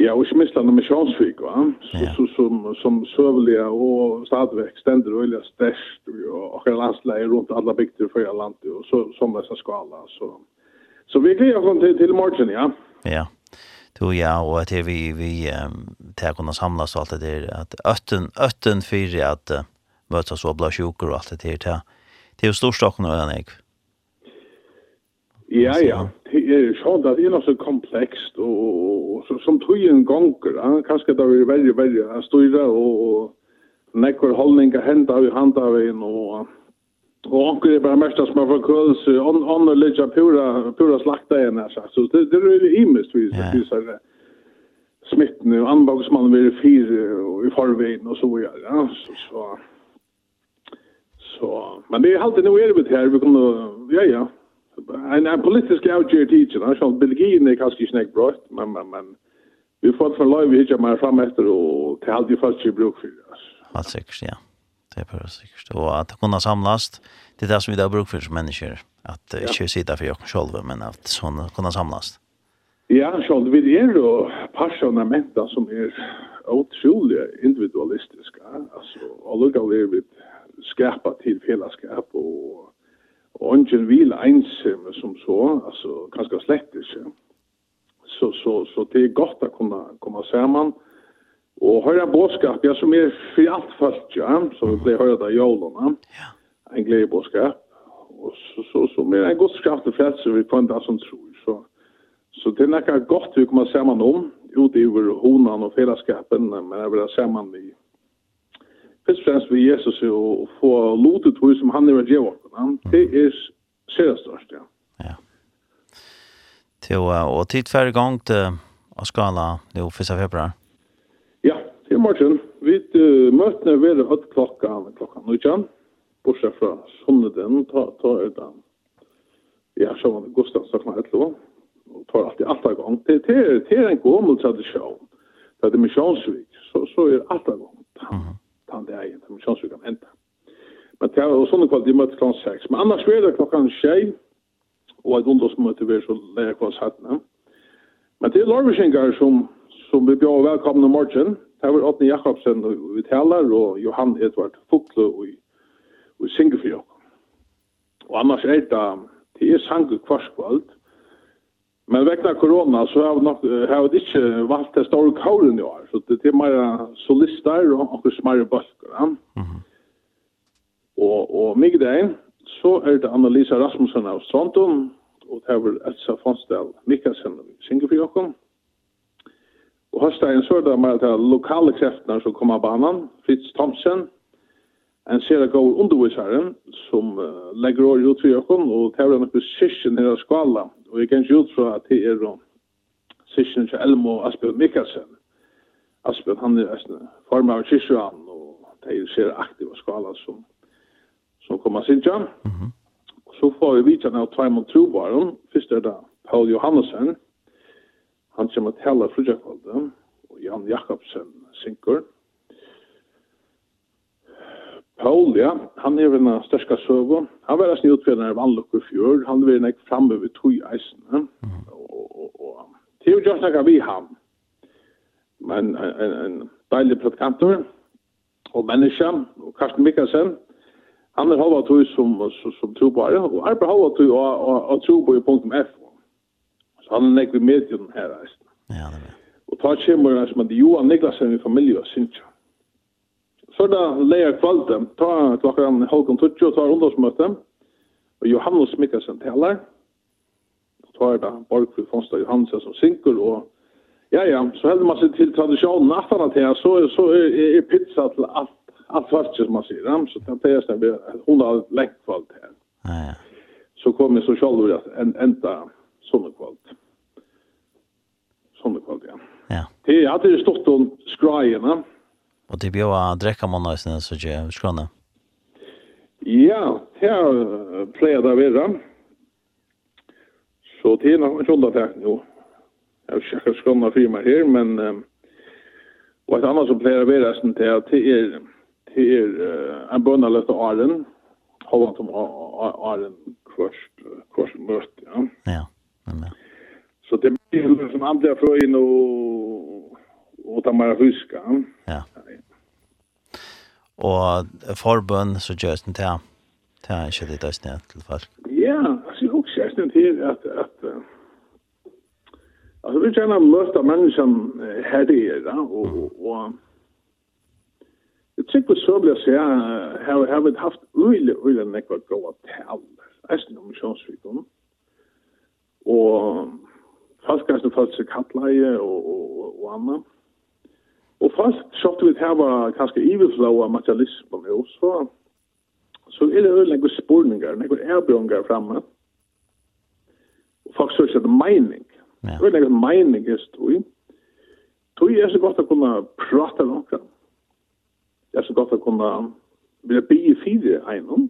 ja, og ikke minst landa misjonsvik, va? Så, ja. så, som, som søvelige og stadigvæk stender og veldig størst og akkurat landsleie rundt alle bygder for fyrir landet og så, som disse skala, så så vi gleder oss til, til morgen, ja. Ja. Jo ja, og at vi vi tar kunna samlas og alt det der at ötten ötten fyrir at møta og blå sjuker og alt det der. Det er jo storstokken og enig. Ja. Ja, ja. Det er sånn at det er noe så komplekst, og, og, og som tog en gonger, ja. kanskje det er veldig, veldig styrre, og, og nekker holdninger hendet i hand av en, og, og anker er bare mest som er forkølelse, ånd og litt pura, pura slakta igjen, jeg sagt. Så det, det er veldig imest, vi ja. sier det smitten, og anbagsmannen vil fire, og i farveien, og så videre, ja. Så, så, så. Men det er alltid noe er det her, vi kunne, ja, ja, en, en politisk avgjørt teacher han skal Belgien er kanskje ikke brått, men, men, men vi får for lov hitja mer fram etter, og til alt vi først ikke bruk for det. alt sikkert, ja. Det er bare sikkert. Og at det kunne samlast, det er det som vi da bruk for som mennesker, at uh, ikke sitte for jokken selv, men at sånn kunne samlast. Ja, sjálf, vi er jo personamenta som er utrolig individualistiska, altså, og lukka er vi skapa til fellesskap og Og ingen vil ensam som så, altså kanskje slett ikke. Så, så, så det er godt å komme, komme sammen. Og høyre bådskap, ja, som er for alt fast, ja, så vi blir høyre av jolene. Ja. En glede bådskap. Og så, så, så, men en god skapt og frelse vi får en dag som tror. Så, så det er noe godt vi kommer sammen om, ute i honan og fellesskapen, men jeg vil ha sammen vi først og fremst ved Jesus og få lotet hos som han er ved djevåken. Det er sér størst, ja. Ja. Til, uh, og tid færre gang til å skala det er 1. februar? Ja, til morgen. Vi uh, møtene ved høyt klokka, klokka nøytjan, bortsett fra sunneden, ta, ta ut den. Ja, så var det Gustav Stakna Høtlo, og tar alltid alt av gang. Det, det, er, det er en gommel tradisjon, det er misjonsvik, så, så er alt av gang. Mm -hmm han det er som kjønnsvik kan enda. Men det er også sånne kvalitet møtes klokkan seks. Men annars er det klokkan 6, og et ungdomsmøte vi er så leger kvart satt. Men det er larvisjengar som, som vi bjør velkomne morgen. Det er Åtne Jakobsen og vi taler, og Johan Edvard Fokle og, vi synger for Singefjøk. Og annars er det, det er sanger kvarskvalt, Men vekna corona så har nok har det ikke valgt det store kåren i år. Så det er mer solister og noen smærre bøsker. Ja? Mm -hmm. Og, og migdagen så er det Annalisa Rasmussen av Stronton og det er Elsa Fonsdal Mikkelsen synger for jokken. Og høstdagen så er det mer til lokale kreftene som kommer av banan. Fritz Thomsen, en sera god undervisaren som uh, legger år ut for jokken og det er nok besysken her av skala Og jeg kan ikke ut fra at det er sysken til Elmo og Asbjørn Mikkelsen. Asbjørn, han er former av Kyrkjøan, og de er ser aktiva skala som, som kommer sin tjern. Mm -hmm. Så får vi vite av Tveimond Trobaren. Først er det Paul Johannesson. Han kommer til hele frugjakvalget. Og Jan Jakobsen synker. Paul, ja, han er en størska søvå. Han var nesten utfjellende av anlokk i fjord. Han var nek framme ved tog eisen. Og, og, og, det er jo snakka vi ham. Men en, en, en deilig predikantor og menneske, og Karsten Mikkelsen, han er halva tog som, som, som trobare, og arbeid halva tog og, og, og tog på i punktum F. Så han er nek ved medium her eisen. Ja, det er. det. Og ta kjemmer som at Johan Niklasen i familie og Sintja. Så da leier kvalitet, ta klokkan halvkom tutsi og ta ungdomsmøte, og Johannes Mikkelsen taler, og er da Borgfru Fonstad Johansen som synker, og ja, ja, så helder man seg til tradisjonen aftan at her, så, så er, er pizza til alt, alt fartje som man sier, ja? så det er snabbt, hun har lengt kvalt her. Ja, ja. Så kom jeg så sjálfur at en, enda sommerkvalt. Sommerkvalt, ja. Ja. Det er alltid stått om skrajene, ja Og det blir jo å drekke man nøysene, så ikke jeg skjønner. Ja, her pleier det å være. Så det er noen kjolda takk nå. Jeg vet ikke skjønner for meg her, men um, og et annet som pleier å være resten til at det er det er uh, en bønneløst av Aren, holden som Aren kvart møte, ja. Ja, men ja. Så det blir liksom andre frøyne og och ta mer huska. Ja. Och förbön så just inte här. Det är inte det där snett till fall. Ja, alltså jag också är snett till att att alltså vi känner möta människan här det är, där och och Jeg tykker så blir jeg sier, her har vi haft uile, uile nekva gåa tal, eisen om sjonsvikon. Og falskast og falsk kattleie og, og, og, og annan. Og først, sjovt vi her var kanskje iverflå av materialismen, jo, så, så er det øyne noen spurninger, noen erbjørnger fremme. Og folk søker etter mening. Ja. Det er noen mening, jeg stod. Tog er så godt å kunne prate med noen. Det er så godt å kunne vilja i fire egnom.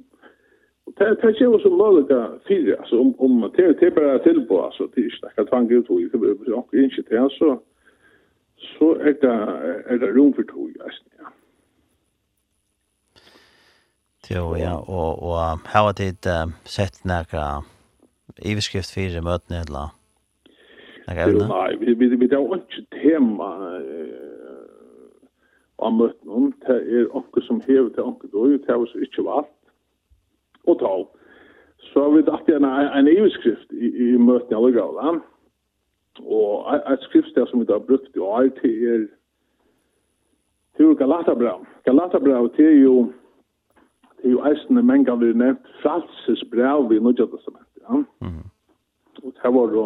Og det er ikke også mølika fire, altså om, om det er bare tilbå, altså det er ikke nekka tvang ut, og det er ikke det, så så er det, er det rom for tog, ja. Jo, ja, og, og her var det uh, sett nærkere iverskrift fire møtene, eller? Nei, vi, vi, vi, det er jo ikke tema av møtene. Det er noe som hever til noe døy, det er jo ikke valgt. Og tal. Så har vi tatt igjen en iverskrift i, i møtene alle gavene. Og et skriftsted som vi har brukt i år til er til Galatabra. Galatabra til er jo det er jo eisende menga vi nevnt fralsesbrev i Nødja Testamentet. Ja? Mm. Og det var jo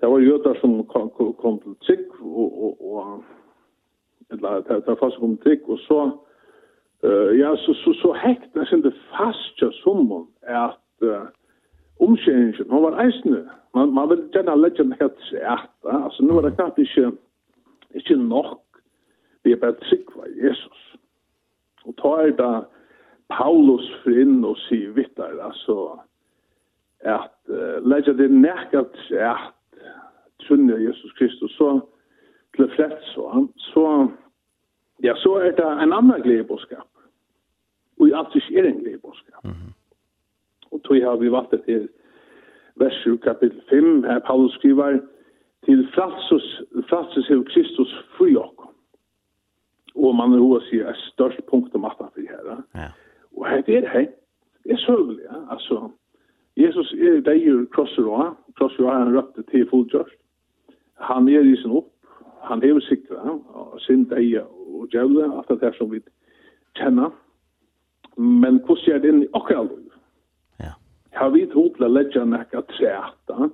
det var jøder som kom, kom, kom til Trygg og, og, og eller det var fast kom til Trygg og så uh, ja, så, så, så hekt det er fast til sommeren at uh, omskjeringen, hun var eisende. Man, man vil gjerne legge en helt sæta, altså nå er det klart ikke, ikke nok, vi er bare trygg for Jesus. Og ta er da Paulus for inn og sier vittar, altså, at uh, legge det nekket sæt, trunne Jesus Kristus, så til flett så, så, ja, så er det en annan gledeboskap. Og i alt ikke er en gledeboskap. Mm -hmm. Og tog har vi vattnet til vers 7, kapitel 5, her Paulus skriver, til fratsus, fratsus hev Kristus fri okko. Og man er hos sier, er størst punkt om at han fri her. Ja. Og her er det her, det er søvlig, ja. altså, Jesus er deg i krossroa, krosser og han røpte til fulltjørst. Han er i sin opp, han hever sikra, og sin deg og djevle, alt det her som vi kjenner. Men hvordan er det inn i akkurat har vi tog til å legge nekka træta,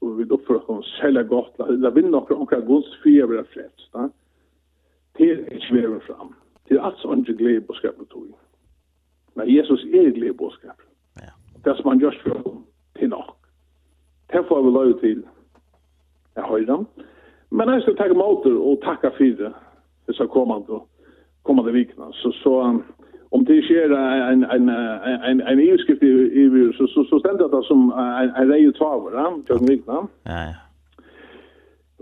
og vi oppfører oss selge godt, la vinne nokre onkra gods fyrir vi er da, til ikke vi er fram, til alt som ikke glede på skapet tog. Men Jesus er glede på skapet. Ja. Det som han gjørs for oss, til nok. Det får vi lov til, jeg høyre. Men jeg skal takke måter og takke for det, hvis jeg kommer til kommande vikene. Så, så om det sker en en en en EU-skift i i så så så ständer det som en en rejäl tavla, va? Jag vet inte. Ja ja.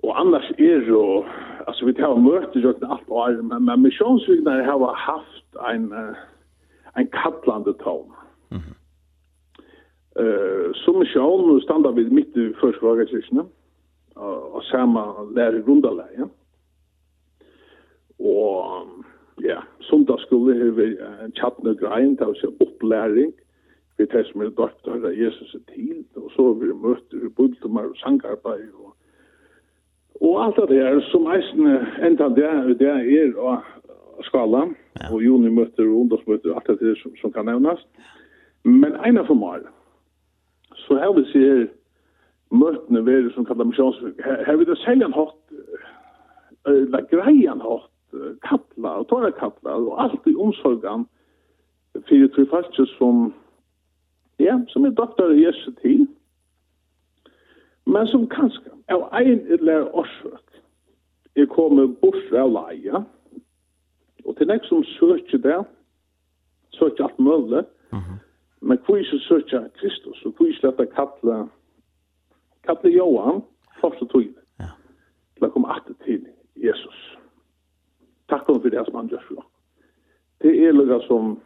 Og annars er jo altså vi tar møte jo alt och men men missionsvignar har haft en en kattlande tone. Mhm. Eh som misjon standa vi mitt i försvarskyrkan och samma där i grundalägen. Och ja, sundagsskole har vi en tjattne grein, det er opplæring, vi tar som er døptar av Jesus er til, og så har vi møter i bultumar og sangarbeid og Og alt det her, som eisen enda det, det er av skala, ja. og junimøter og ungdomsmøter, alt det her som, som kan nevnes. Men en av for meg, så her vi ser møtene ved som kallar misjonsvirk, her, her vil det selge en hatt, eller greie en hatt, kappla og tåra kappla og alt i omsorgan fyrir til falske som ja, som er doktor i Jesu tid men som kanskje av ein eller årsøk er kommet bort av leia og til nek som søker det søker alt mulig mm -hmm. men hvor ikke søker Kristus og hvor ikke lett å kappla Johan først og tog til å komme alltid til Jesus takk om for det som han gjør for. Det er lukka som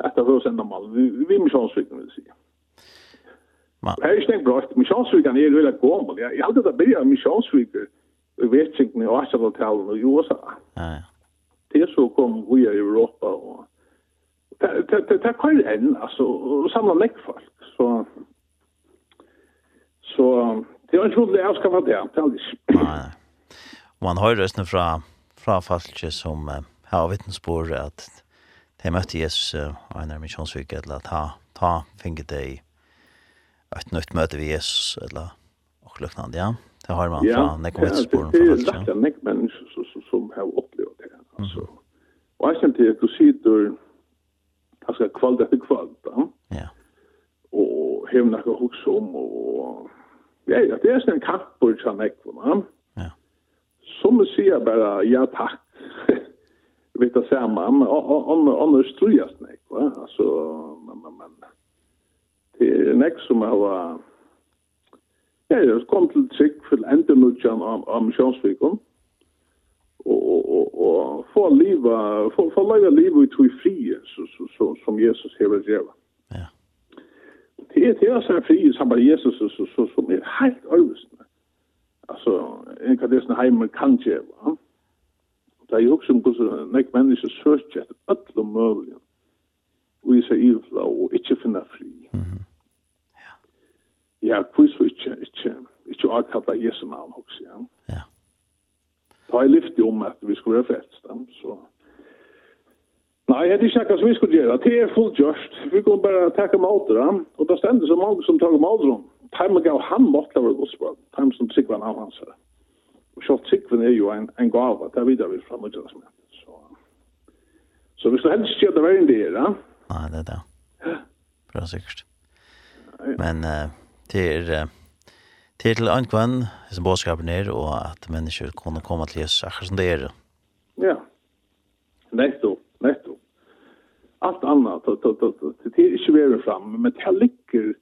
at det høres enda mal. Vi, vi er misjonsvikken, vil jeg si. Det er ikke noe bra. Misjonsvikken er veldig gammel. Jeg, jeg hadde det bedre av misjonsvikken i Vetsikene og Asjadaltalen og USA. Ja, ja. Det så kom vi i Europa og det er kvar enn, altså, og samla lekkfolk, så så det er en trolig avskaffa det, det er aldri. Nei, og man hører røstene fra fra falske som uh, har vittnesbord at de møtte Jesus uh, og en av misjonsvike eller at ta, ta finget det i et nytt møte ved Jesus eller og løknande, ja. Det har man fra nekken vittnesbord fra falske. Ja, det er nekken mennesker som som, som har opplevd det. Altså. Og jeg kjente at du sitter ganske kvalt etter kvalt, ja. Og hevner ikke hos om og Ja, det er en kappur som jeg, va? som sier bare ja takk. (laughs) vet det samma men annars tror jag snäck va alltså men, men, men, det er nästa som har ja jeg kom till trygg för enda nødjan av om om og, och och och få leva få få leva livet ut i fri så så så som Jesus hever velat. Ja. Det är det är så fri som bara Jesus så så som är helt överst alltså en kan det hemma kanske va det är ju också en kusin nek människa söker att alla möjliga och i sig ivla och inte finna fri. Ja. Ja kus för inte inte inte att kalla Jesu namn också ja ja. Ta i lyft om att vi skulle fest så Nei, det er ikke akkurat som vi skulle gjøre. Det er fullt gjørst. Vi kunne bare takke med återen, og det stender så mange som takker med återen. Mm Time gav han måtte være godsbød, time som Sigvan av hans her. Og så Sigvan er jo en, en gava, det er videre vi fra nødvendig med. Så, så hvis du helst gjør det verden det er, ja? Nei, det er det. Bra sikkert. Men uh, det er... Uh, Det er til Ankvann, som bådskapen er, og at mennesker kunne komme til Jesus akkurat som det er. Ja, netto, netto. Alt annet, det er ikke verre fram, men det ligger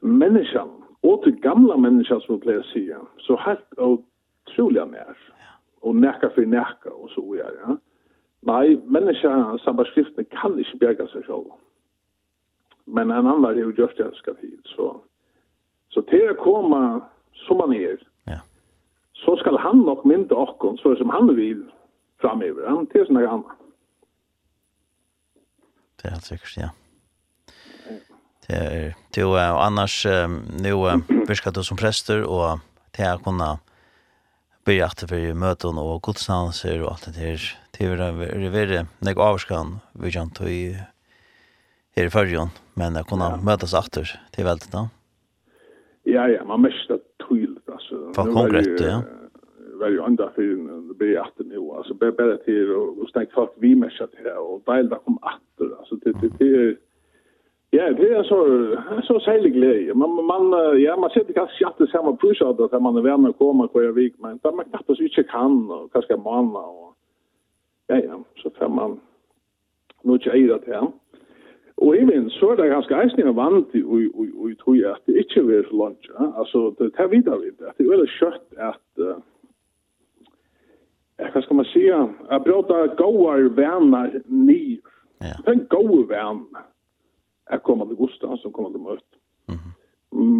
människan, och till gamla människan som jag säga, så helt otroliga mer. Och näka för näka och så vidare. Ja. Nej, människan som skriftene kan inte bjärga sig själv. Men en annan är ju just det ska till. Så, så till att komma som man är, ja. så ska han nog mynda och så som han vill framöver. Han till sådana gamla. Det är helt säkert, ja. Det er det och annars nu virker du som prester, og det här kunna börja att för møten og gudstjänster og alt det der. här till veldig, är det avskan vi kan ta i her i förrjon men det kunna møtes atter til veldig da. Ja ja, man måste till alltså. Vad konkret ja väldigt andra för det blir att nu alltså bara till och stäck folk vi meshat här och dela kom åter alltså det det Ja, det är så så sällig glädje. Man man ja, man sitter kanske jätte samma push out att man är värme och komma på en vik men där man knappast så inte kan och kanske man och ja ja, så får man nu tjejer det här. Og even så er det ganske eisning jeg vant i, i, i, i tog at det ikke vil så langt. Ja? Altså, det tar videre vidt. at Det er veldig kjøtt at, uh, hva skal man si, at bråta gåar vanar nyr. Ja. Det er en gåar vanar är til Gustav som kommer til møte. Mm -hmm.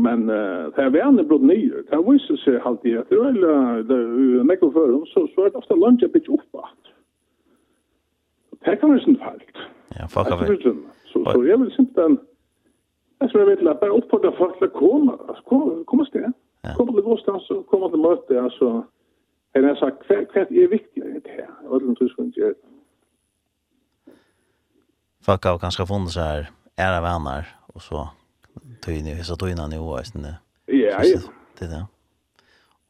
Men uh, det er vänner blod nye. det här visar sig alltid at det är mycket för før, så, så er det ofte lunch att byta upp allt. Det kan være sånn fallt. Ja, folk har väl. Så, så jag vill simpelthen, den, jag tror jag vet att bara uppfordra folk att komma, komma, komma sted. Ja. Komma till Gustav så komma till möte, alltså. Det är sagt, hva, hva er viktig i det här. Jag vet inte hur det ska Folk har kanske funnits här era vänner och så tog ni så tog ni innan i år det. Ja, ja. Det där.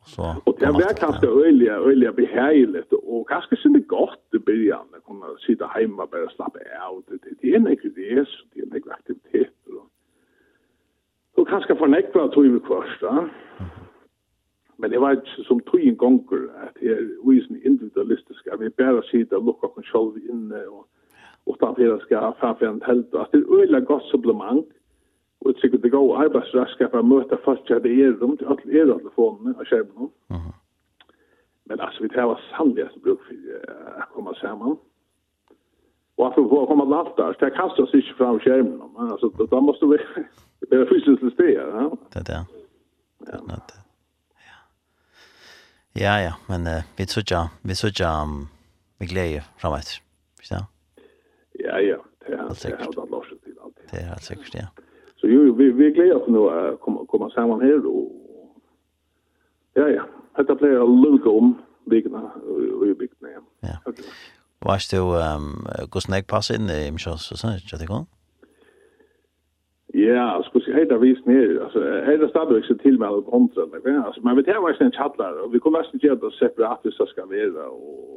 Och så Och det var kanske öliga öliga behärligt och kanske det gott i början när kunna sitta hemma bara slappa av det det är en aktivitet det är en aktivitet och och kanske förnekta tog vi först va. Men det var ikke som tog en gonger at her, vi individualistisk individualistiske, vi bare sier det lukket oss selv inne og utan utanför det ska framför en helt Att det är öjla gott supplement och (laughs) det tycker det går arbetsraska för att möta fast jag det är rum till alla era telefoner och skärmen. Men alltså vi tar sannolikt bruk för att komma samman. Och att få komma last där, det kastar kastas inte fram skärmen. Men alltså då måste vi det är fysiskt steg, ja. Det där. Ja. Ja. Ja, ja, men uh, vi tror ja, vi tror ja, um, vi glädje framåt. Förstår? Ja, ja. Det er helt sikkert. Det er helt sikkert, Det er helt sikkert, ja. Så jo, vi, vi gleder oss nå å komme, komme sammen her, og ja, ja. Dette pleier å lukke om bygdene, og i bygdene, ja. Ja. Okay. Hva er det jo, hvordan jeg passer inn i Mishas og sånn, ikke det kan? Ja, skulle si, heita vis ned, altså, heita stadig ikke til med alle kontra, men altså, men vi tar vært en tjattler, og vi kommer nesten en tjattler separat hvis det skal være, og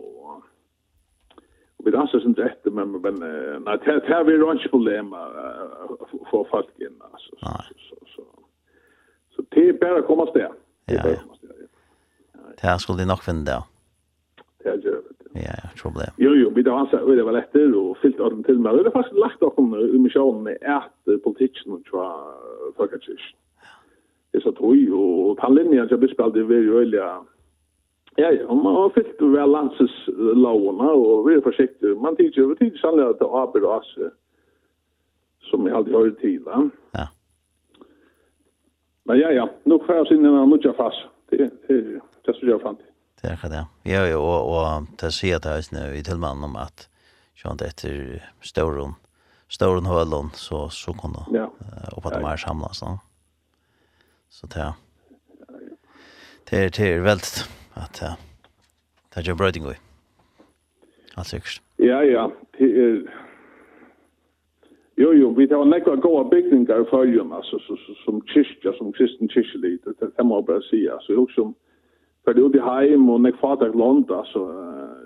vi danser sin rätt men men nei, det er vi rör problem å få folk inn, altså. så så så så, så det er är bara komma där ja ja. det här skulle de nok finne det ja. det er ja ja problem jo jo vi dansar det var lettere, og fyllt av til till det er faktisk lagt opp om i missionen med att politiken och tror folk att det är så tror ju och han linjen jag bespelade väldigt öliga Ja, ja, og man har fyllt vel landses lovene, og vi er forsiktige. Man tykker jo tid sannlig at det er aber og Asse, som jeg aldri hører til. da. Ja. Men ja, ja, nå får jeg sinne med mye fast. Det er det som jeg fant. Det er det, ja. Ja, og, og til å si at jeg er i tilmannen om at sånn etter Stauron, Stauron Høland, så, så kunne ja. uh, oppe at de er samlet. Så det er, det er, det er veldig at uh, det er jo brøyding i. Alt sikkert. Ja, ja. Jo, jo, vi tar nekva goa bygningar i följen, altså, som kyrkja, som kristen kyrkjelit, det må jeg bare si, altså, jo, som, för det i heim och nek fatak land alltså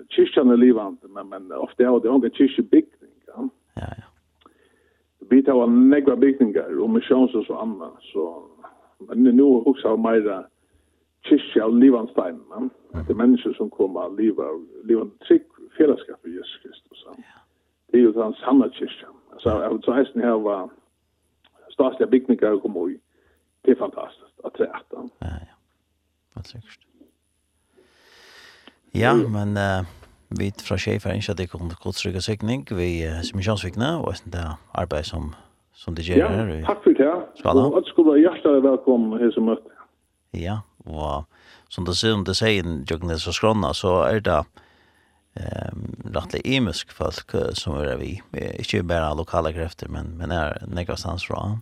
kyrkjan er livande men men ofta har det ingen kyrkbyggning ja ja ja vi tar nekva bygningar, og och missions og så anna, så men nu också har mera kyrkja av livanstein, Ja. Det er mennesker som kommer av liva, livan trygg fellesskap i Jesus Kristus. Ja. Det er jo den sanna kyrkja. Altså, jeg vil så hesten her var statliga bygninger og kom i. Det er fantastisk at fantastiskt att träta. Ja, ja. Vad sikkert. Ja, men uh, vi fra Sjefer er ikke at det kommer til godstrykk og sikning, vi uh, som er kjønnsvikne, og det er arbeid som, som det gjør ja, her. Ja, takk for det. Skal da. Og at skulle hjertelig velkommen her som møte. Ja, Og som det sier om det sier i Jøgnes og Skrona, så er det um, rettelig imisk folk som er vi. Ikke bare lokale krefter, men, men er nekva stans fra.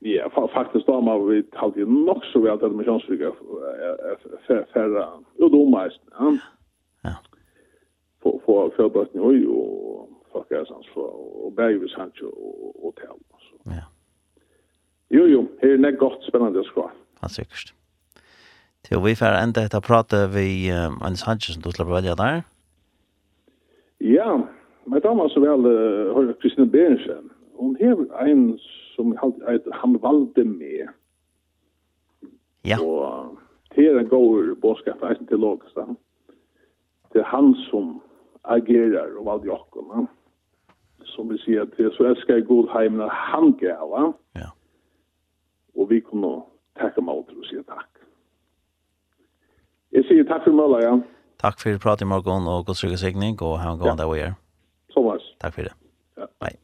Ja, faktisk da har vi talt i nok så vel til misjonsvika færre udomeist. Ja. Ja. For forbøtning og jo folk er sans fra, og berg vi sannsjo og tal. Ja. Jo, jo, her er nek godt spennende skvar. Ja, sikkert. Til vi får enda etter prate vi um, Anders Hansen, som du slipper velja der. Ja, men da var så vel uh, Høyre Kristine Berensen. Hun hever en som han valde med. Ja. Og det er en god bådskap, eisen til Lågestad. Det er han som agerar og valgte jokken. Som vi sier til, så elsker jeg god heimen han gav. Ja. Og vi kunne takke meg åter og sier takk. Jeg sier takk for mølla, ja. Takk for pratet i morgen, og god sikker sikning, og ha en god dag og gjør. Thomas. Takk for det. Ja. Bye.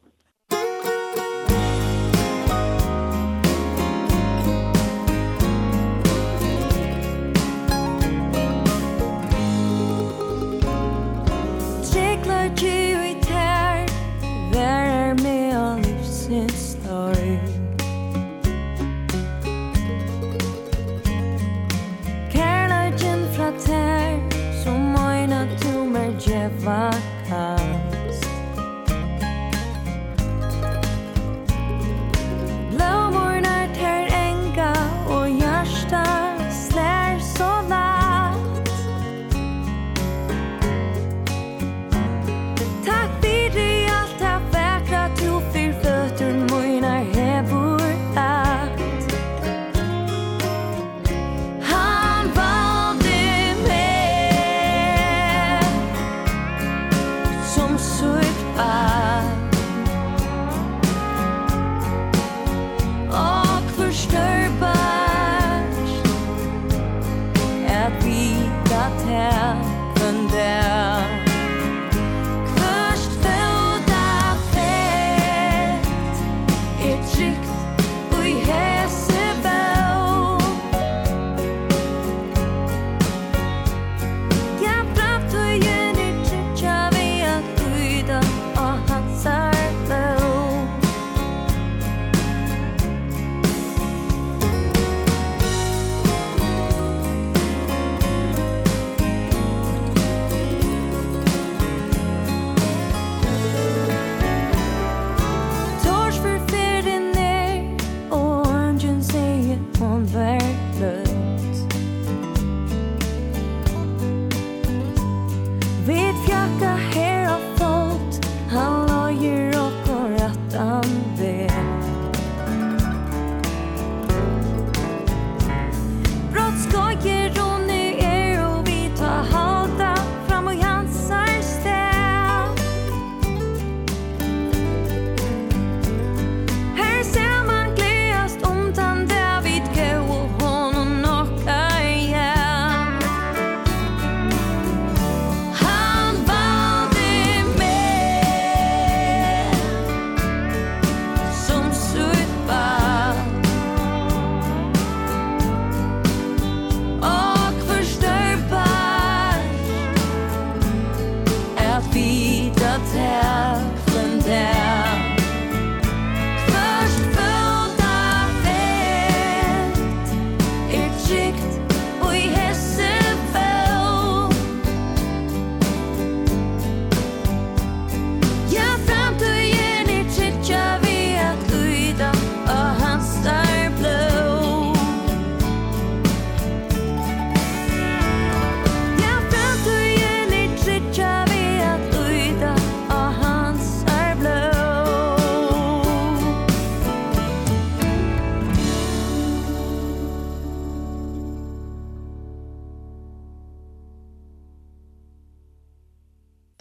vart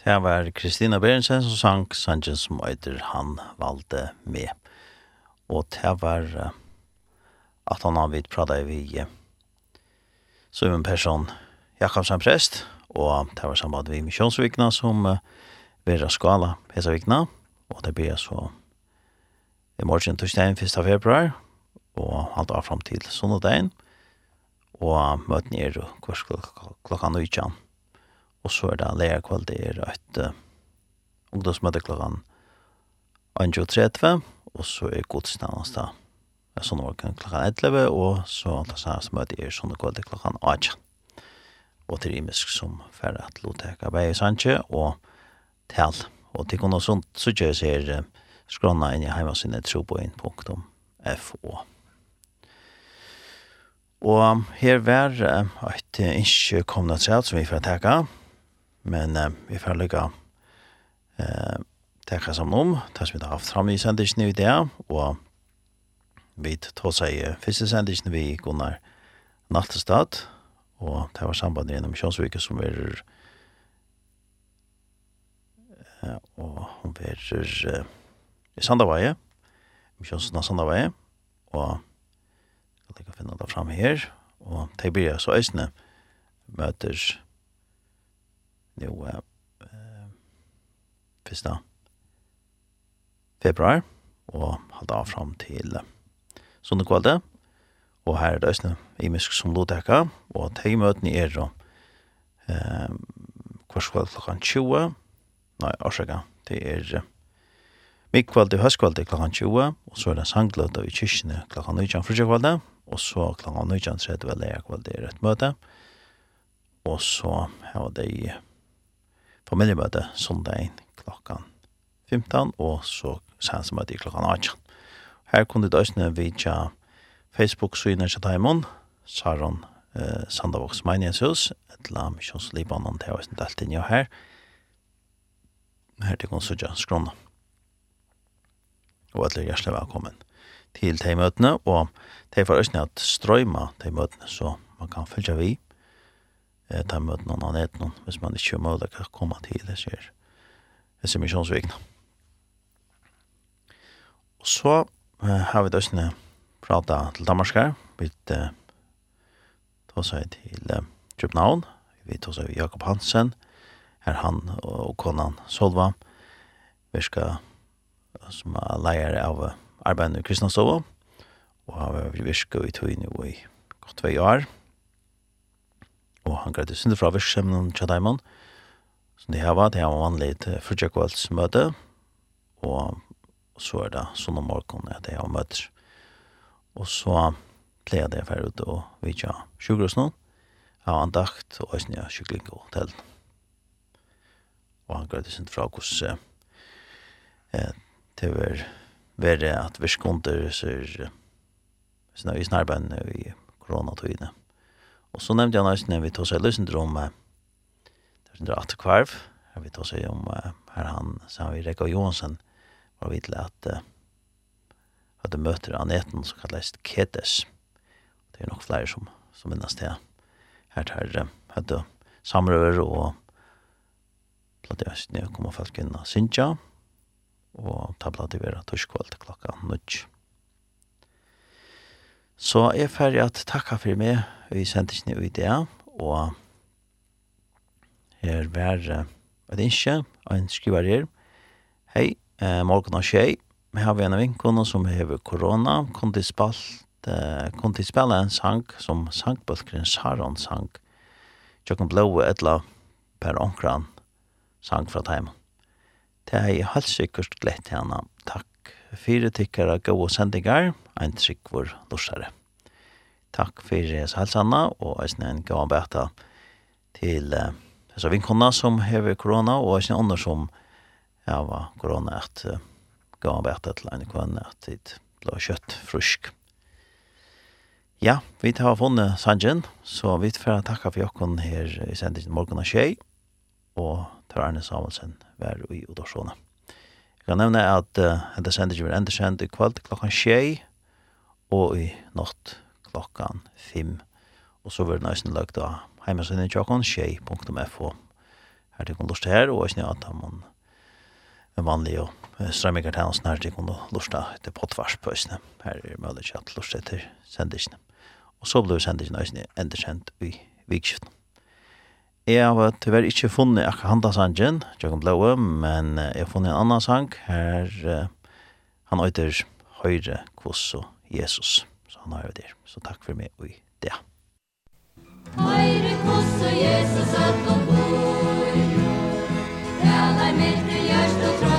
Det var Kristina Berensen som sang sangen som øyder han valde med. Og det var at han har vidt pratet vi som en person Jakobsen prest, og det var sammen vi misjonsvikna som uh, vera skala hesa vikna, og det blir så i morgen torsdagen 1. februar, og alt av fram til sondagen, og møten er klokka klokka nøytjan og så er det leia leie kveld det er et uh, ungdomsmøte klokken 1.30, og så er godsnavnet da er sånn morgen klokken 11, og så antar seg som møte er sånn kveld klokken 8. Og til imisk som færre at loteka vei sanje og tal. og til kunne sånt, så kjøres ser uh, skrona inn i heimasynet troboin.fo. Og her var et ikke kommet til som vi får teka, Men eh, vi får lykke eh, tenke sammen om, det som vi har haft fram i sendingen i det, og vi tar seg første sendingen vi Gunnar Nattestad, og det var sambandet gjennom Kjønsvike som er eh, og hun er eh, i Sandavaje, Kjønsvike Sandavaje, og jeg kan finne det fram her, og det blir så øsne møter nu eh första februar og halda av fram til sånne kvalde. Og her er det østene i Mysk som Lodeka, og teimøtene er da eh, kvart kvall klokkan 20, nei, årsaka, det er mikkvall til høstkvall til klokkan 20, og så er det sangløta i kyrkene klokkan 19 frutja kvalde, og så klokkan 19 tredje vel er kvall til rett møte, og så har det familjemøte søndagen klokkan 15, og så sansemøte i klokkan 18. Her kunne du også vidtja Facebook-synet til Daimon, Saron eh, Sandavoks Meinighets etla Misjonslibanon, det er også delt inn jo her. Her til konsultja skrona. Og alle hjertelig velkommen til teimøtene, og de får også at strøyma teimøtene, så man kan følge vi eh, ta møte noen annen et hvis man ikke er mulig å komme til det skjer. Det er misjonsvikene. Og så eh, har vi døsene prata til Danmark her, vi eh, tar seg til eh, København, vi tar seg Jakob Hansen, her han og konan Solva, vi skal som er leier av arbeidet i Kristianstova, og har vi virket i tog tøyne i godt vei år, og han greide synder fra virksomheten til Daimon. som de har vært, det her var vanlig til Fridjakvaldsmøte, og så er det sånn om morgenen at jeg har møtt. Og så pleier det ferdig ut og vi ikke vidtja sjukhus nå, av andakt og jeg av sjukkling og hotell. Og han greide sinde fra hvordan eh, det var verre at vi virksomheten så er sånn at vi snarbeid i koronatøyene. Mm Og så nevnte jeg nøysen, vi tog seg løsende om det var kvarv. Atekvarv. Vi tog seg om her han, så vi Rekka Johansen, var vi til at at du møter aneten som kalles Ketes. Det er nok flere som, som minnes det. Her tar hadde samrøver og platt i Østene kommer folk inn av Sintja og ta platt i vera torskvall klokka nødt. Så jeg er ferdig at takka for meg vi sendte ikke noe idé, og her var et innskje, og en skriver her, Hei, eh, morgen og skjei, vi har en av vinkene som hever korona, kun til spalt, eh, kun til spille en sang som sangbølgren Saron sang, Tjøkken blåe etla per onkran sang fra teimen. Det er jeg helt sikkert glett til henne. Takk fire tykkere gode sendinger, en trykk vår lorsere. Takk for hans Salsanna og eisne en gavan bæta til uh, så vinkona som hever korona og eisne andre som heva korona at uh, gav han bæta til en kvann at det ble kjøtt frusk. Ja, vi tar funnet Sanjen, så vi får takka for jokken her i sendingen morgen av tjei, og tar Arne Samuelsen vær i Odorsona. Jeg kan nevne at uh, dette sendingen blir enda sendt i kveld klokkan tjei og i natt klokkan 5. Og så vil det nøysen lagt av heimesynet tjokken, tjei.fo. Her til kun lust her, og jeg at man er vanlig og strømminger til hans nær til kun lust på potvarspøsene. Her er mulig ikke at lust etter sendisene. Og så blir sendisene nøysen kjent i vikskiften. Jeg har tyvärr ikke funnet akkurat handasangen, Jokon Blåe, men jeg har funnet en annan sang. Her, han øyder Høyre, Kvoss og Jesus han har jo der. Så takk for meg og det. Høyre koss og Jesus at noen bor, det der mildt og gjørst og tråd,